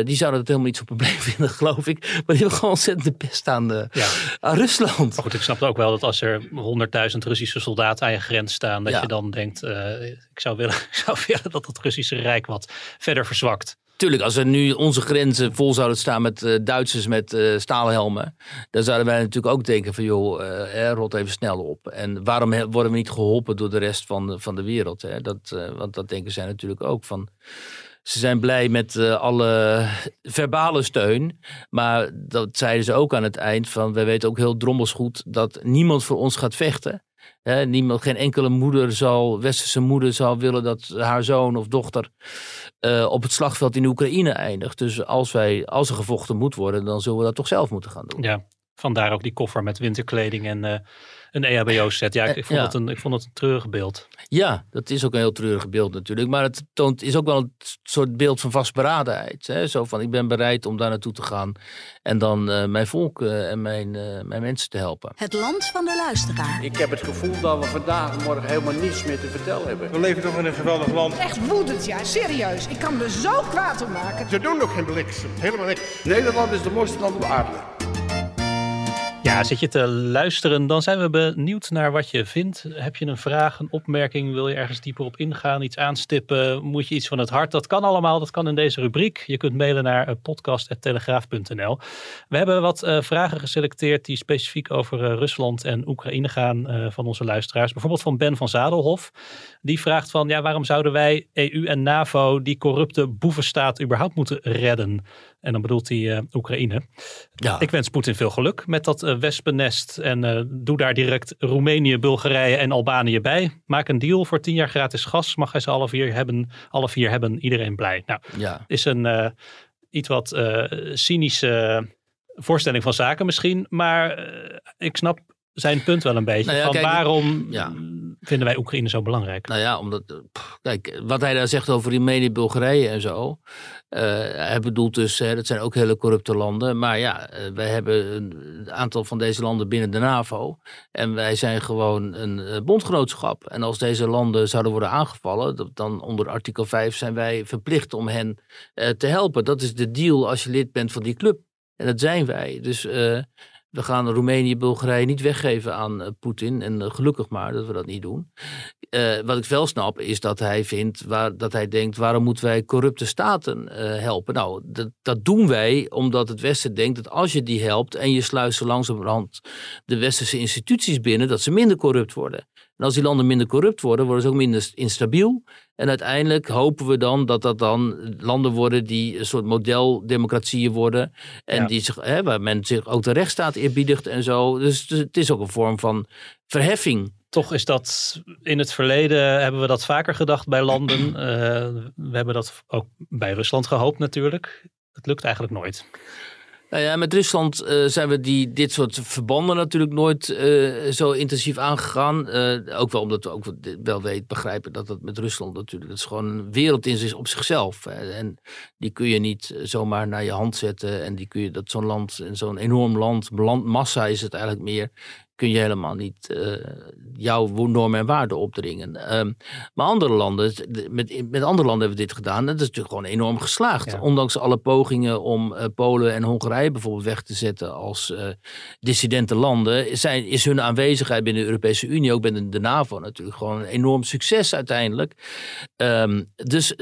die zouden het helemaal niet zo'n probleem (laughs) vinden, geloof ik. Maar die hebben gewoon ontzettend de pest aan, de, Ja. aan Rusland. Maar goed, ik snap ook wel dat als er 100.000 Russische soldaten aan je grens staan, dat Ja. je dan denkt, ik, zou willen, (laughs) ik zou willen dat het Russische Rijk wat verder verzwakt. Tuurlijk, als er nu onze grenzen vol zouden staan met eh, Duitsers met eh staalhelmen, dan zouden wij natuurlijk ook denken van joh, eh, rot even snel op. En waarom worden we niet geholpen door de rest van de, van de wereld? Hè? Dat, eh, want dat denken zij natuurlijk ook van. Ze zijn blij met alle verbale steun. Maar dat zeiden ze ook aan het eind van... wij weten ook heel drommels goed dat niemand voor ons gaat vechten. Niemand, geen enkele moeder zal, westerse moeder zal willen dat haar zoon of dochter eh, op het slagveld in Oekraïne eindigt. Dus als, wij, als er gevochten moet worden, dan zullen we dat toch zelf moeten gaan doen. Ja, vandaar ook die koffer met winterkleding en eh, een EHBO-set. Ja, ik, ik, vond Ja. het een, ik vond het een treurig beeld. Ja, dat is ook een heel treurig beeld natuurlijk. Maar het toont, is ook wel een soort beeld van vastberadenheid. Hè? Zo van, ik ben bereid om daar naartoe te gaan. En dan eh, mijn volk eh, en mijn, eh, mijn mensen te helpen. Het land van de luisteraar. Ik heb het gevoel dat we vandaag en morgen helemaal niets meer te vertellen hebben. We leven toch in een geweldig land. Echt woedend, ja, serieus. Ik kan me zo kwaad om maken. Ze doen nog geen bliksem. Helemaal niks. Nederland is de mooiste land op aarde. Ja, zit je te luisteren, dan zijn we benieuwd naar wat je vindt. Heb je een vraag, een opmerking, wil je ergens dieper op ingaan, iets aanstippen, moet je iets van het hart? Dat kan allemaal, dat kan in deze rubriek. Je kunt mailen naar eh, podcast.telegraaf.nl. We hebben wat eh, vragen geselecteerd die specifiek over eh, Rusland en Oekraïne gaan van onze luisteraars. Bijvoorbeeld van Ben van Zadelhof. Die vraagt van, ja, waarom zouden wij EU en NAVO die corrupte boevenstaat überhaupt moeten redden? En dan bedoelt hij eh, Oekraïne. Ja. Ik wens Poetin veel geluk met dat eh, wespennest. En eh, doe daar direct Roemenië, Bulgarije en Albanië bij. Maak een deal voor tien jaar gratis gas. Mag hij ze alle vier hebben. Alle vier hebben. Iedereen blij. Nou, ja. is een, iets wat uh, cynische voorstelling van zaken misschien. Maar uh, ik snap zijn punt wel een beetje. Nou ja, van kijk, waarom ja. vinden wij Oekraïne zo belangrijk? Nou ja, omdat, pff, kijk, wat hij daar zegt over Roemenië, Bulgarije en zo. Uh, hij bedoelt dus, hè, dat zijn ook hele corrupte landen. Maar ja, uh, wij hebben een aantal van deze landen binnen de NAVO. En wij zijn gewoon een uh, bondgenootschap. En als deze landen zouden worden aangevallen, dan onder artikel 5 zijn wij verplicht om hen te helpen. Dat is de deal als je lid bent van die club. En dat zijn wij. Dus we gaan Roemenië, Bulgarije niet weggeven aan uh, Poetin. En uh, gelukkig maar dat we dat niet doen. Uh, wat ik wel snap is dat hij vindt, waar, dat hij denkt, waarom moeten wij corrupte staten helpen? Nou, dat, dat doen wij omdat het Westen denkt dat als je die helpt en je sluit zo langzamerhand de westerse instituties binnen, dat ze minder corrupt worden. En als die landen minder corrupt worden, worden ze ook minder instabiel. En uiteindelijk hopen we dan dat dat dan landen worden die een soort modeldemocratieën worden. En die zich, hè, waar men zich ook de rechtsstaat eerbiedigt en zo. Dus, dus het is ook een vorm van verheffing. Toch is dat in het verleden hebben we dat vaker gedacht bij landen. Uh, (clears throat) we hebben dat ook bij Rusland gehoopt natuurlijk. Het lukt eigenlijk nooit. Nou ja, met Rusland uh, zijn we die, dit soort verbanden natuurlijk nooit uh, zo intensief aangegaan. Uh, ook wel omdat we ook wel weten, begrijpen dat het met Rusland natuurlijk, dat is gewoon een wereld in zich op zichzelf. Hè. En die kun je niet zomaar naar je hand zetten. En die kun je, dat zo'n land, zo'n enorm land, landmassa is het eigenlijk meer kun je helemaal niet uh, jouw normen en waarden opdringen. Um, maar andere landen, met, met andere landen hebben we dit gedaan. En dat is natuurlijk gewoon enorm geslaagd. Ondanks alle pogingen om uh, Polen en Hongarije bijvoorbeeld weg te zetten als uh, dissidente landen, zijn, is hun aanwezigheid binnen de Europese Unie, ook binnen de NAVO natuurlijk, gewoon een enorm succes uiteindelijk. Um, dus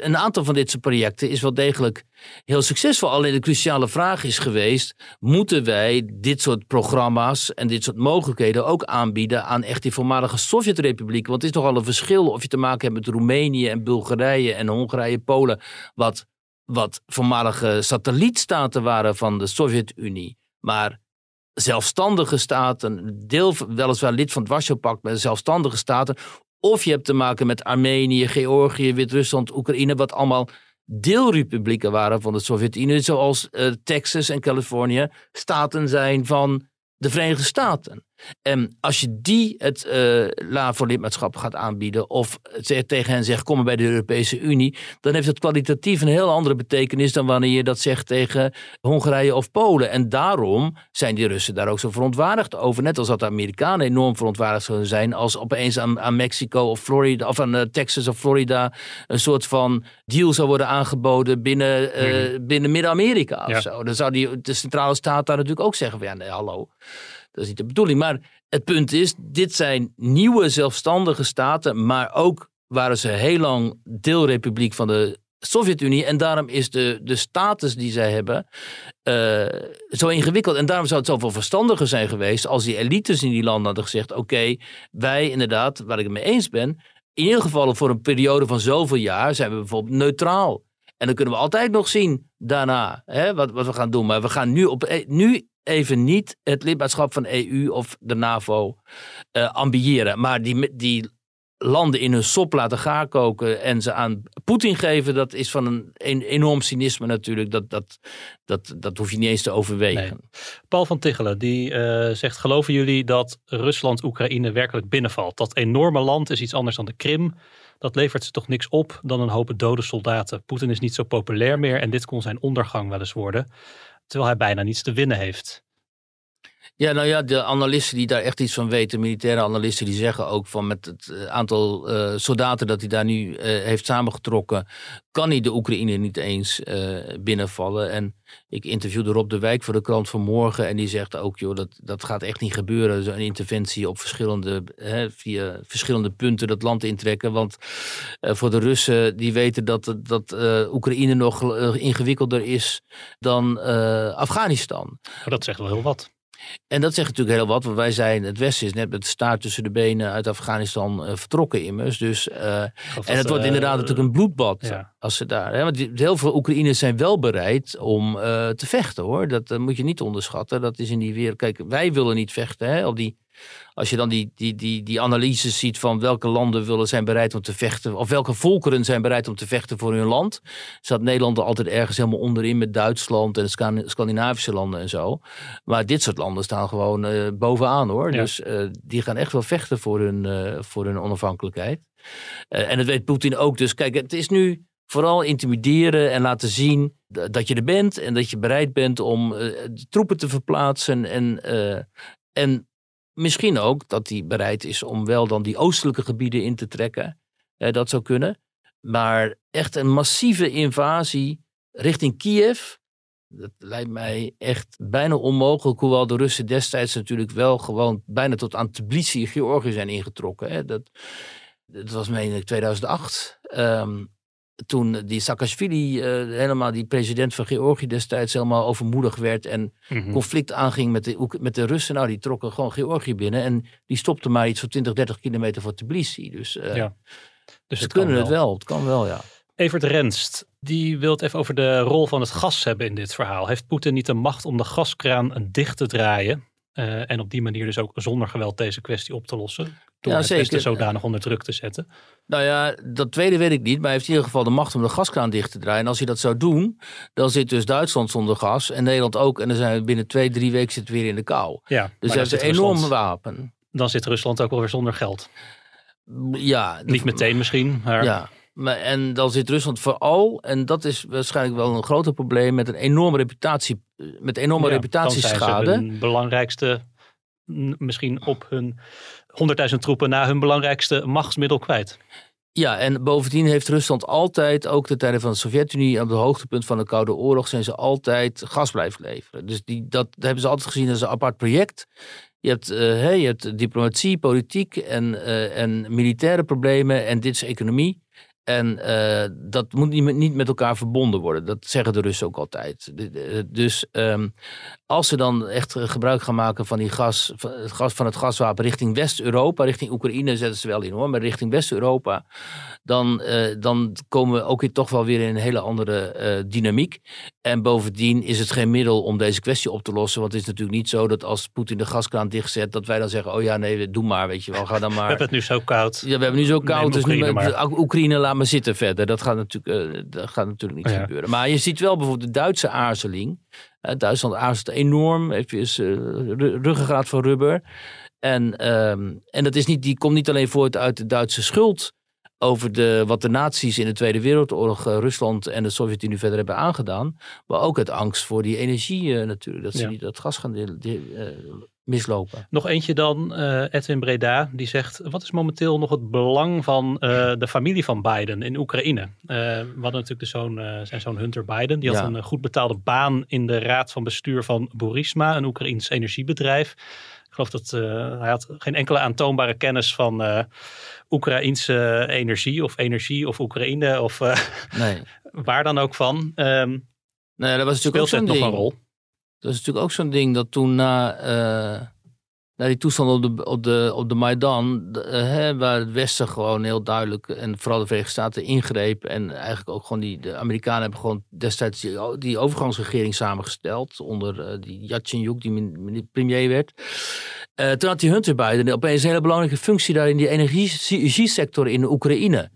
een aantal van dit soort projecten is wel degelijk heel succesvol. Alleen de cruciale vraag is geweest: moeten wij dit soort programma's en dit soort mogelijkheden ook aanbieden aan echt die voormalige Sovjet-republieken? Want het is nogal een verschil of je te maken hebt met Roemenië en Bulgarije en Hongarije, Polen, wat, wat voormalige satellietstaten waren van de Sovjet-Unie. Maar zelfstandige staten, deel weliswaar lid van het Warschau-pact, maar zelfstandige staten. Of je hebt te maken met Armenië, Georgië, Wit-Rusland, Oekraïne, wat allemaal deelrepublieken waren van de Sovjet-Unie, zoals uh, Texas en Californië staten zijn van de Verenigde Staten. En als je die het uh, LAVO-lidmaatschap gaat aanbieden of tegen hen zegt kom bij de Europese Unie, dan heeft het kwalitatief een heel andere betekenis dan wanneer je dat zegt tegen Hongarije of Polen. En daarom zijn die Russen daar ook zo verontwaardigd over. Net als dat de Amerikanen enorm verontwaardigd zullen zijn als opeens aan, aan Mexico of Florida of aan uh, Texas of Florida een soort van deal zou worden aangeboden binnen, uh, binnen Midden-Amerika of zo. Dan zou die, de centrale staat daar natuurlijk ook zeggen van ja, nee, hallo. Dat is niet de bedoeling. Maar het punt is, dit zijn nieuwe zelfstandige staten, maar ook waren ze heel lang deelrepubliek van de Sovjet-Unie. En daarom is de, de status die zij hebben uh, zo ingewikkeld. En daarom zou het zoveel verstandiger zijn geweest als die elites in die landen hadden gezegd: oké, wij inderdaad, waar ik het mee eens ben, in ieder geval voor een periode van zoveel jaar zijn we bijvoorbeeld neutraal. En dan kunnen we altijd nog zien daarna hè, wat, wat we gaan doen. Maar we gaan nu, op, eh, nu even niet het lidmaatschap van de EU of de NAVO uh, ambiëren. Maar die, die landen in hun sop laten gaar koken en ze aan Poetin geven, dat is van een, enorm cynisme natuurlijk. Dat, dat, dat, dat hoef je niet eens te overwegen. Paul van Tichelen die uh, zegt: geloven jullie dat Rusland Oekraïne werkelijk binnenvalt? Dat enorme land is iets anders dan de Krim. Dat levert ze toch niks op dan een hoop dode soldaten. Poetin is niet zo populair meer en dit kon zijn ondergang wel eens worden terwijl hij bijna niets te winnen heeft. Ja, nou ja, de analisten die daar echt iets van weten, militaire analisten, die zeggen ook van met het eh, aantal uh, soldaten dat hij daar nu uh, heeft samengetrokken, kan hij de Oekraïne niet eens binnenvallen. En ik interviewde Rob de Wijk voor de krant van morgen en die zegt ook, joh, dat, dat gaat echt niet gebeuren. Zo'n interventie op verschillende, hè, via verschillende punten dat land intrekken. Want voor de Russen, die weten dat, dat Oekraïne nog ingewikkelder is dan Afghanistan. dat zegt wel heel wat. En dat zegt natuurlijk heel wat, want wij zijn, het Westen is net met de staart tussen de benen uit Afghanistan uh, vertrokken immers. Dus, uh, en het wordt inderdaad uh, natuurlijk een bloedbad ja. als ze daar. Hè, want heel veel Oekraïners zijn wel bereid om te vechten hoor. Dat moet je niet onderschatten. Dat is in die wereld. Kijk, wij willen niet vechten hè, op die Als je dan die, die, die, die analyses ziet van welke landen willen zijn bereid om te vechten, of welke volkeren zijn bereid om te vechten voor hun land, zat Nederland er altijd ergens helemaal onderin met Duitsland en de Scandinavische landen en zo. Maar dit soort landen staan gewoon eh, bovenaan hoor. Ja. Dus eh, die gaan echt wel vechten voor hun, eh, voor hun onafhankelijkheid. En dat weet Poetin ook. Dus kijk, het is nu vooral intimideren en laten zien dat je er bent en dat je bereid bent om de troepen te verplaatsen. En, en misschien ook dat hij bereid is om wel dan die oostelijke gebieden in te trekken. Dat zou kunnen. Maar echt een massieve invasie richting Kiev. Dat lijkt mij echt bijna onmogelijk. Hoewel de Russen destijds natuurlijk wel gewoon bijna tot aan Tbilisi Georgië zijn ingetrokken. Hè. Dat, dat was meen ik 2008. Ehm, toen die Saakashvili, eh, helemaal die president van Georgië destijds, helemaal overmoedig werd en Mhm. conflict aanging met de, met de Russen. Nou, die trokken gewoon Georgië binnen en die stopte maar iets van 20, 30 kilometer van Tbilisi. Dus eh Ja, Dus ze het kunnen wel. het wel. Het kan wel, ja. Evert Renst, die wil het even over de rol van het gas hebben in dit verhaal. Heeft Poetin niet de macht om de gaskraan dicht te draaien? eh, en op die manier dus ook zonder geweld deze kwestie op te lossen? Door Ja, het Westen zodanig onder druk te zetten. Nou ja, dat tweede weet ik niet. Maar hij heeft in ieder geval de macht om de gaskraan dicht te draaien. En als hij dat zou doen, dan zit dus Duitsland zonder gas. En Nederland ook. En dan zijn we binnen twee, drie weken zitten we weer in de kou. Ja, Dus hij heeft een zit enorm Rusland- wapen. Dan zit Rusland ook wel weer zonder geld. Ja, Niet meteen misschien, maar Ja, maar, en dan zit Rusland vooral, en dat is waarschijnlijk wel een groter probleem, met een enorme reputatie, met enorme ja, dan zijn ze reputatieschade. hun belangrijkste, misschien op hun 100.000 troepen na hun belangrijkste machtsmiddel kwijt. Ja, en bovendien heeft Rusland altijd, ook ten tijde van de Sovjet-Unie, op het hoogtepunt van de Koude Oorlog, zijn ze altijd gas blijven leveren. Dus die, dat hebben ze altijd gezien als een apart project. Je hebt, eh, hè, je hebt diplomatie, politiek en, eh, en militaire problemen en dit is economie. En eh, dat moet niet met, niet met elkaar verbonden worden. Dat zeggen de Russen ook altijd. De- de- Dus ehm, als ze dan echt eh, gebruik gaan maken van, die gas, van, het gas, van het gaswapen richting West-Europa, richting Oekraïne zetten ze wel in hoor, maar richting West-Europa, dan, eh, dan komen we ook weer toch wel weer in een hele andere dynamiek. En bovendien is het geen middel om deze kwestie op te lossen. Want het is natuurlijk niet zo dat als Poetin de gaskraan dichtzet, dat wij dan zeggen: oh ja, nee, doe maar, weet je wel, ga dan We maar. hebben het nu zo koud. Ja, we hebben nu zo koud, Neem dus nu Oekraïne met- maar. Oekraïne laat maar zitten verder. Dat gaat natuurlijk, eh, dat gaat natuurlijk niet Ja. gebeuren. Maar je ziet wel bijvoorbeeld de Duitse aarzeling. Eh, Duitsland aarzelt enorm, heeft dus eh, ru- ruggengraat van rubber. En, ehm, en dat is niet, die komt niet alleen voort uit de Duitse schuld over de, wat de nazi's in de Tweede Wereldoorlog Rusland en de Sovjet-Unie verder hebben aangedaan. Maar ook uit angst voor die energie natuurlijk. Dat ze Ja. niet dat gas gaan de- de- mislopen. Nog eentje dan, eh, Edwin Breda, die zegt: wat is momenteel nog het belang van eh, de familie van Biden in Oekraïne? Eh, we hadden natuurlijk de zoon, zijn zoon Hunter Biden, die had een goed betaalde baan in de raad van bestuur van Burisma, een Oekraïns energiebedrijf. Ik geloof dat hij had geen enkele aantoonbare kennis van Oekraïnse energie of energie of Oekraïne of Nee. (laughs) waar dan ook van. Ehm Nee, dat was natuurlijk ook zo'n nog een rol? Dat is natuurlijk ook zo'n ding dat toen na, eh, na die toestand op de, op de, op de Maidan, eh, hè, waar het Westen gewoon heel duidelijk en vooral de Verenigde Staten ingreep en eigenlijk ook gewoon die, de Amerikanen hebben gewoon destijds die, die overgangsregering samengesteld onder eh, die Yatsenyuk die min- premier werd. Eh, toen had die Hunter Biden opeens een hele belangrijke functie daar in die energiesector in Oekraïne.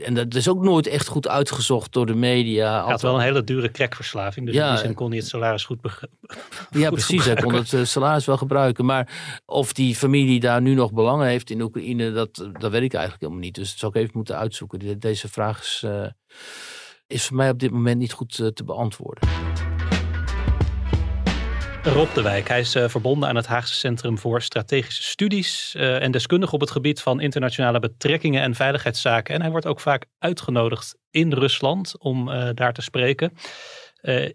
En dat is ook nooit echt goed uitgezocht door de media. Hij had wel een hele dure crackverslaving, dus Ja. in die zin kon hij het salaris goed. (laughs) Ja, precies. Hij kon het eh, salaris wel gebruiken. Maar of die familie daar nu nog belangen heeft in Oekraïne, dat, dat weet ik eigenlijk helemaal niet. Dus dat zou ik even moeten uitzoeken. De- Deze vraag is, eh, is voor mij op dit moment niet goed eh, te beantwoorden. Rob de Wijk, hij is eh, verbonden aan het Haagse Centrum voor Strategische Studies eh, en deskundige op het gebied van internationale betrekkingen en veiligheidszaken. En hij wordt ook vaak uitgenodigd in Rusland om eh, daar te spreken.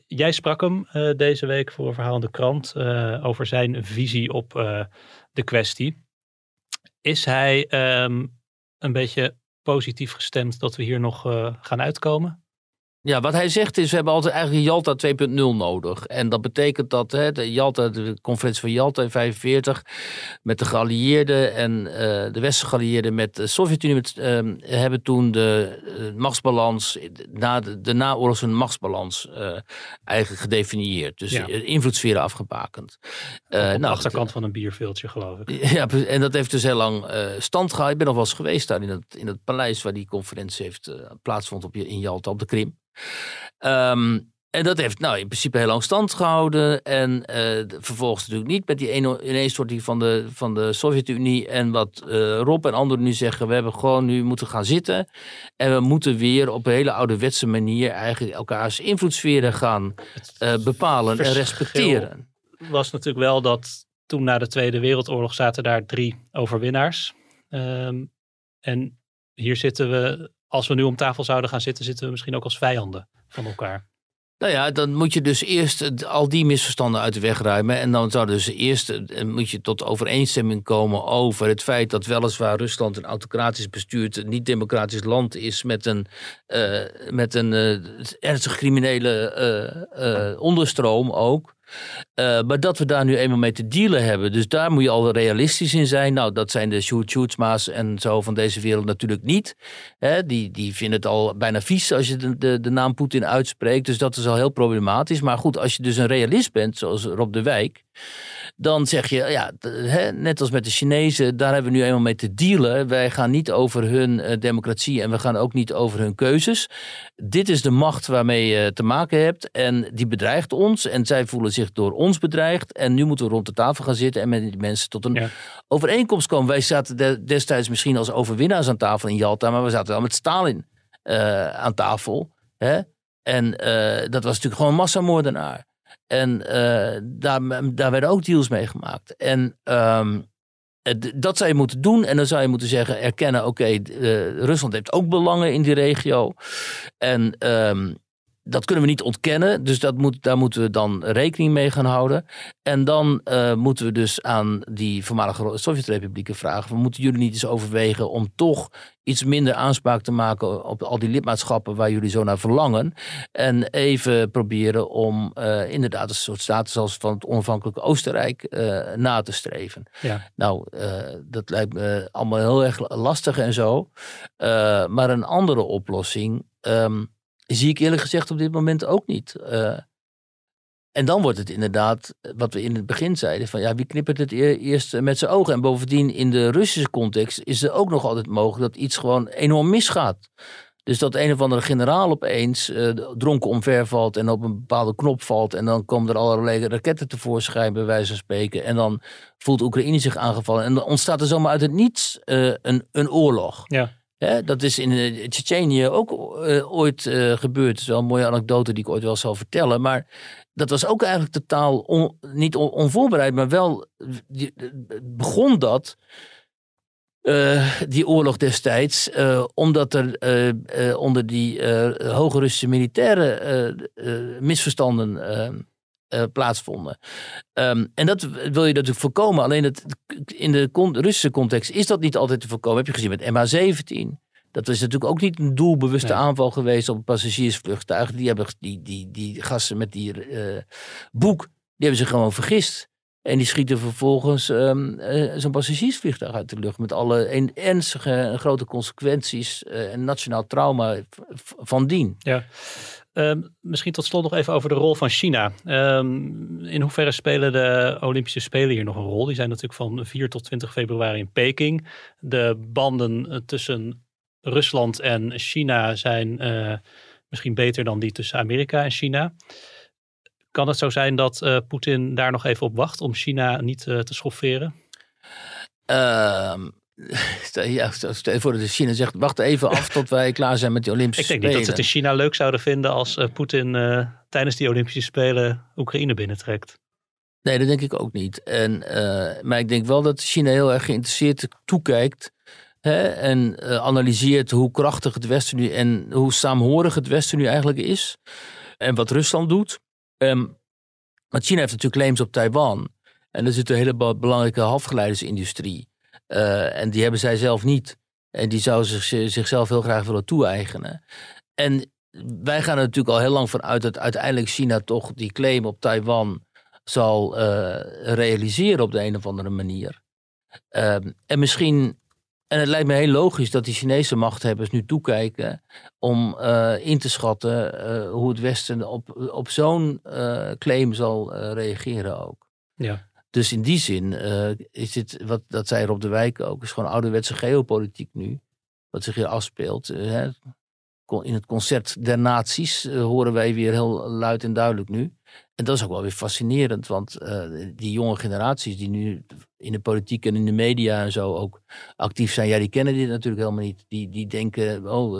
Jij sprak hem deze week voor een verhaal in de krant over zijn visie op de kwestie. Is hij ehm, een beetje positief gestemd dat we hier nog gaan uitkomen? Ja, wat hij zegt is, we hebben altijd eigenlijk Jalta 2.0 nodig. En dat betekent dat hè, de, Jalta, de conferentie van Jalta in 1945 met de geallieerden en eh, de westerse geallieerden met de Sovjet-Unie ehm, hebben toen de eh, machtsbalans, na de, de naoorlogse machtsbalans eh, eigenlijk gedefinieerd. Dus Ja. de invloedssferen afgebakend. Op de nou, achterkant van een bierveeltje, geloof ik. (laughs) ja, en dat heeft dus heel lang stand gehouden. Ik ben nog wel eens geweest daar in het, in het paleis waar die conferentie heeft plaatsvond op, in Jalta op de Krim. Ehm, en dat heeft nou in principe heel lang stand gehouden. En eh, vervolgens natuurlijk niet met die ene- ineenstorting van de, van de Sovjet-Unie. En wat eh, Rob en anderen nu zeggen, we hebben gewoon nu moeten gaan zitten. En we moeten weer op een hele ouderwetse manier eigenlijk elkaars invloedssferen gaan eh, bepalen en respecteren. was natuurlijk wel dat toen na de Tweede Wereldoorlog zaten daar drie overwinnaars. Ehm, en hier zitten we, als we nu om tafel zouden gaan zitten, zitten we misschien ook als vijanden van elkaar. Nou ja, dan moet je dus eerst al die misverstanden uit de weg ruimen. En dan zou dus eerst moet je tot overeenstemming komen over het feit dat weliswaar Rusland een autocratisch bestuurd, niet-democratisch land is met een, eh, met een eh, ernstig criminele eh, onderstroom ook. Eh, maar dat we daar nu eenmaal mee te dealen hebben. Dus daar moet je al realistisch in zijn. Nou, dat zijn de Sjoerd Sjoerdsma's en zo van deze wereld natuurlijk niet. Hè, die, die vinden het al bijna vies als je de, de, de naam Poetin uitspreekt. Dus dat is al heel problematisch. Maar goed, als je dus een realist bent, zoals Rob de Wijk. Dan zeg je, ja, net als met de Chinezen, daar hebben we nu eenmaal mee te dealen. Wij gaan niet over hun eh, democratie en we gaan ook niet over hun keuzes. Dit is de macht waarmee je te maken hebt en die bedreigt ons. En zij voelen zich door ons bedreigd. En nu moeten we rond de tafel gaan zitten en met die mensen tot een Ja. overeenkomst komen. Wij zaten de- destijds misschien als overwinnaars aan tafel in Jalta, maar we zaten wel met Stalin eh, aan tafel. Hè? En eh, dat was natuurlijk gewoon een massamoordenaar. En eh, daar, daar werden ook deals mee gemaakt. En ehm, dat zou je moeten doen. En dan zou je moeten zeggen, erkennen, oké, eh, Rusland heeft ook belangen in die regio. En ehm, dat kunnen we niet ontkennen. Dus dat moet, daar moeten we dan rekening mee gaan houden. En dan eh, moeten we dus aan die voormalige Sovjet-republieken vragen: van, moeten jullie niet eens overwegen om toch iets minder aanspraak te maken op al die lidmaatschappen waar jullie zo naar verlangen? En even proberen om eh, inderdaad een soort status als van het onafhankelijke Oostenrijk eh, na te streven. Ja. Nou, dat lijkt me allemaal heel erg lastig en zo. Maar een andere oplossing ehm, zie ik eerlijk gezegd op dit moment ook niet. Eh, en dan wordt het inderdaad, eh, wat we in het begin zeiden, van ja, wie knippert het eer- eerst met zijn ogen? En bovendien in de Russische context is er ook nog altijd mogelijk dat iets gewoon enorm misgaat. Dus dat een of andere generaal opeens eh, dronken omvervalt en op een bepaalde knop valt. En dan komen er allerlei raketten tevoorschijn, bij wijze van spreken. En dan voelt Oekraïne zich aangevallen. En dan ontstaat er zomaar uit het niets een, een oorlog. Ja. Dat is in uh, Tsjetsjenië ook eh, ooit eh, gebeurd. Dat is wel een mooie anekdote die ik ooit wel zal vertellen. Maar dat was ook eigenlijk totaal niet on- onvoorbereid. Maar wel begon dat, eh, die oorlog destijds. eh, omdat er eh, eh, onder die eh, hoge Russische militairen eh, eh, misverstanden eh, plaatsvonden. Ehm, en dat wil je natuurlijk voorkomen. Alleen het, in de con- Russische context is dat niet altijd te voorkomen. Heb je gezien met MH17. Dat is natuurlijk ook niet een doelbewuste Nee. aanval geweest op een passagiersvliegtuig. Die, hebben, die, die, die gasten met die eh, boek, die hebben zich gewoon vergist. En die schieten vervolgens ehm, eh, zo'n passagiersvliegtuig uit de lucht. Met alle een, ernstige en grote consequenties en nationaal trauma van dien. Ja. Ehm, misschien tot slot nog even over de rol van China. Ehm, in hoeverre spelen de Olympische Spelen hier nog een rol? Die zijn natuurlijk van 4 tot 20 februari in Peking. De banden eh, tussen Rusland en China zijn eh, misschien beter dan die tussen Amerika en China. Kan het zo zijn dat eh, Poetin daar nog even op wacht om China niet te schofferen? Ehm, (laughs) ja, stel je voor dat China zegt, wacht even af tot wij klaar zijn met die Olympische Ik denk niet Spelen. dat ze het in China leuk zouden vinden als eh, Poetin eh, tijdens die Olympische Spelen Oekraïne binnentrekt. Nee, dat denk ik ook niet. En, eh, maar ik denk wel dat China heel erg geïnteresseerd toekijkt. Hè, en analyseert hoe krachtig het Westen nu en hoe saamhorig het Westen nu eigenlijk is. En wat Rusland doet. Ehm, want China heeft natuurlijk claims op Taiwan. En er zit een hele be- belangrijke halfgeleidersindustrie. Eh, en die hebben zij zelf niet. En die zou zich, zichzelf heel graag willen toe-eigenen. En wij gaan er natuurlijk al heel lang van uit dat uiteindelijk China toch die claim op Taiwan zal eh, realiseren op de een of andere manier. Ehm, en misschien, en het lijkt me heel logisch dat die Chinese machthebbers nu toekijken om eh, in te schatten hoe het Westen op, op zo'n claim zal reageren ook. Ja. Dus in die zin eh, is dit, wat dat zei Rob de Wijk ook, is gewoon ouderwetse geopolitiek nu. Wat zich hier afspeelt. eh, In het concert der naties eh, horen wij weer heel luid en duidelijk nu. En dat is ook wel weer fascinerend, want die jonge generaties die nu in de politiek en in de media en zo ook actief zijn, ja, die kennen dit natuurlijk helemaal niet. Die, die denken, oh,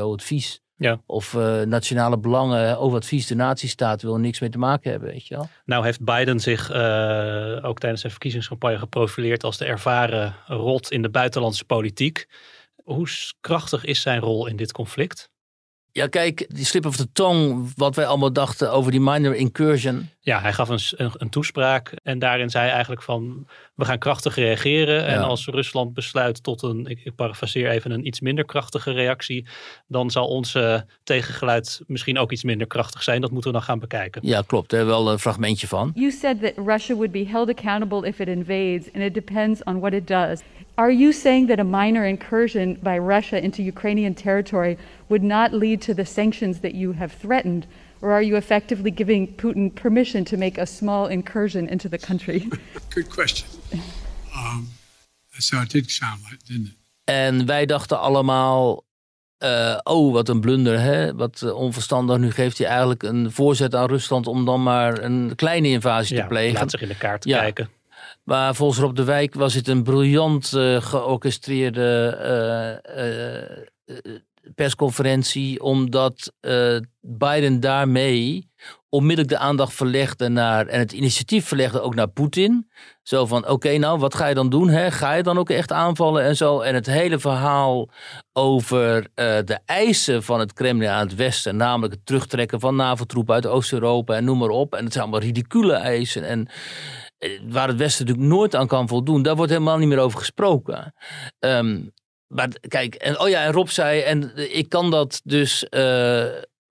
oh, het vies. Ja. Of eh, nationale belangen, oh, wat vies, de nazistaat wil niks mee te maken hebben, weet je wel. Nou heeft Biden zich eh, ook tijdens zijn verkiezingscampagne geprofileerd als de ervaren rot in de buitenlandse politiek. Hoe krachtig is zijn rol in dit conflict? Ja, kijk, die slip of the tongue, wat wij allemaal dachten over die minor incursion. Ja, hij gaf een, een, een toespraak en daarin zei hij eigenlijk van we gaan krachtig reageren. En als Rusland besluit tot een, ik, ik parafraseer even, een iets minder krachtige reactie, dan zal onze tegengeluid misschien ook iets minder krachtig zijn. Dat moeten we dan gaan bekijken. Ja, klopt, daar hebben we wel een fragmentje van. You said that Russia would be held accountable if it invades, and it depends on what it does. Are you saying that a minor incursion by Russia into Ukrainian territory would not lead to the sanctions that you have threatened? Or are you effectively giving Putin permission to make a small incursion into the country? (laughs) Good question. Um, that's how it did sound like, didn't it? En wij dachten allemaal, eh, oh wat een blunder, hè? wat eh, onverstandig. Nu geeft hij eigenlijk een voorzet aan Rusland om dan maar een kleine invasie Ja, te plegen. laat zich in de kaart Ja. kijken. Maar volgens Rob de Wijk was het een briljant eh, georchestreerde eh, eh, persconferentie, omdat Biden daarmee onmiddellijk de aandacht verlegde naar, en het initiatief verlegde ook naar Poetin. Zo van, oké, nou, wat ga je dan doen? Hè? Ga je dan ook echt aanvallen en zo? En het hele verhaal over de eisen van het Kremlin aan het Westen, namelijk het terugtrekken van NAVO-troepen uit Oost-Europa en noem maar op. En het zijn allemaal ridicule eisen. En waar het Westen natuurlijk nooit aan kan voldoen, daar wordt helemaal niet meer over gesproken. Ehm, maar kijk, en, oh ja, en Rob zei, en eh, ik kan dat dus eh,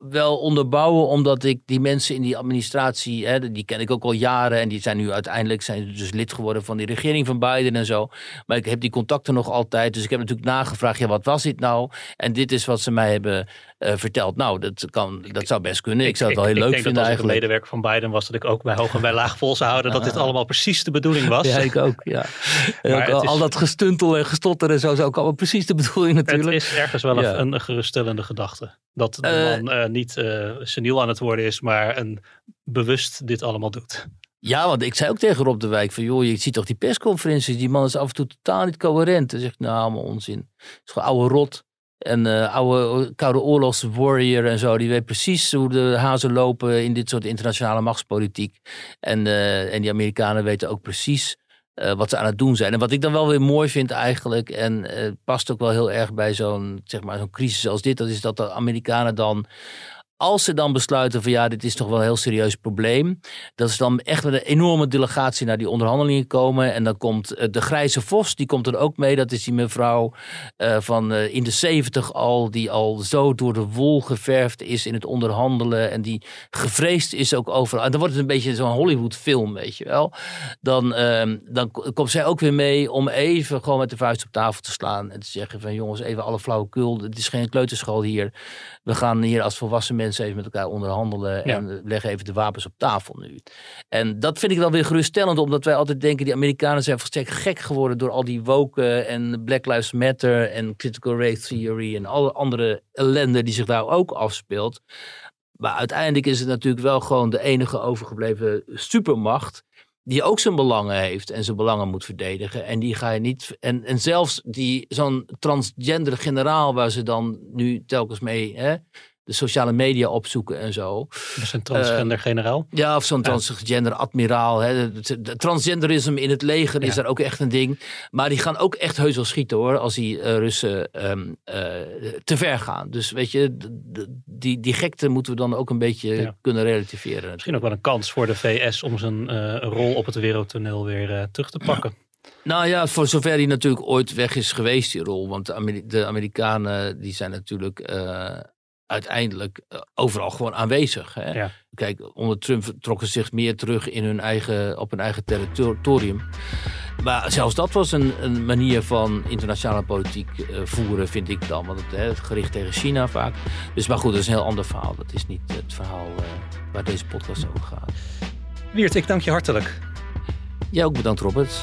wel onderbouwen, omdat ik die mensen in die administratie, hè, die ken ik ook al jaren, en die zijn nu uiteindelijk zijn dus lid geworden van die regering van Biden en zo. Maar ik heb die contacten nog altijd, dus ik heb natuurlijk nagevraagd, ja, wat was dit nou? En dit is wat ze mij hebben eh, verteld. Nou, dat, kan, dat zou best kunnen. Ik, zou het wel heel ik leuk denk vinden dat als ik een eigenlijk. medewerker van Biden was, dat ik ook bij hoog en bij laag vol zou houden dat dit allemaal precies de bedoeling was. Ja, ik ook. Ja. (laughs) Ook het al, is- al dat gestuntel en gestotter en zo, is ook allemaal precies de bedoeling Het natuurlijk. is ergens wel Ja. een, een geruststellende gedachte. Dat de Eh, man eh, niet eh seniel aan het worden is, maar een bewust dit allemaal doet. Ja, want ik zei ook tegen Rob de Wijk van, joh, je ziet toch die persconferenties, die man is af en toe totaal niet coherent. Hij zegt, nou, allemaal onzin. Het is gewoon oude rot. En eh, oude Koude Oorlogs warrior en zo, die weet precies hoe de hazen lopen in dit soort internationale machtspolitiek. En, eh, en die Amerikanen weten ook precies eh, wat ze aan het doen zijn. En wat ik dan wel weer mooi vind eigenlijk, en eh, past ook wel heel erg bij zo'n zeg maar, zo'n crisis als dit, dat is dat de Amerikanen dan als ze dan besluiten van ja, dit is toch wel een heel serieus probleem. Dat is dan echt met een enorme delegatie naar die onderhandelingen komen. En dan komt eh, de Grijze Vos, die komt er ook mee. Dat is die mevrouw eh, van eh, in de zeventig al, die al zo door de wol geverfd is in het onderhandelen. En die gevreesd is ook overal. En dan wordt het een beetje zo'n Hollywood film, weet je wel. Dan, ehm, dan ko- komt zij ook weer mee om even gewoon met de vuist op tafel te slaan. En te zeggen van jongens, even alle flauwekul. Het is geen kleuterschool hier. We gaan hier als volwassen mensen even met elkaar onderhandelen. En we leggen even de wapens op tafel nu. En dat vind ik wel weer geruststellend, omdat wij altijd denken: die Amerikanen zijn volstrekt gek geworden door al die woken en Black Lives Matter en critical race theory en alle andere ellende die zich daar ook afspeelt. Maar uiteindelijk is het natuurlijk wel gewoon de enige overgebleven supermacht. Die ook zijn belangen heeft en zijn belangen moet verdedigen. En die ga je niet. En, en zelfs die zo'n transgender generaal, waar ze dan nu telkens mee hè, de sociale media opzoeken en zo. Dus een transgender generaal. Ja, of zo'n transgender admiraal. Hè. De- de- de Transgenderisme in het leger is daar ook echt een ding. Maar die gaan ook echt heus wel schieten hoor. Als die eh, Russen ehm, eh, te ver gaan. Dus weet je, die, die gekte moeten we dan ook een beetje Ja. kunnen relativeren. Misschien ook wel een kans voor de VS om zijn eh, rol op het wereldtoneel weer eh, terug te pakken. Nou ja, voor zover die natuurlijk ooit weg is geweest, die rol. Want de, Ameri- de Amerikanen die zijn natuurlijk eh, uiteindelijk eh, overal gewoon aanwezig. Hè? Ja. Kijk, onder Trump trokken ze zich meer terug in hun eigen, op hun eigen territorium. Maar zelfs dat was een, een manier van internationale politiek eh, voeren, vind ik dan. Want het, hè, gericht tegen China vaak. Dus maar goed, dat is een heel ander verhaal. Dat is niet het verhaal eh, waar deze podcast over gaat. Wiert, ik dank je hartelijk. Jij ook bedankt, Robert.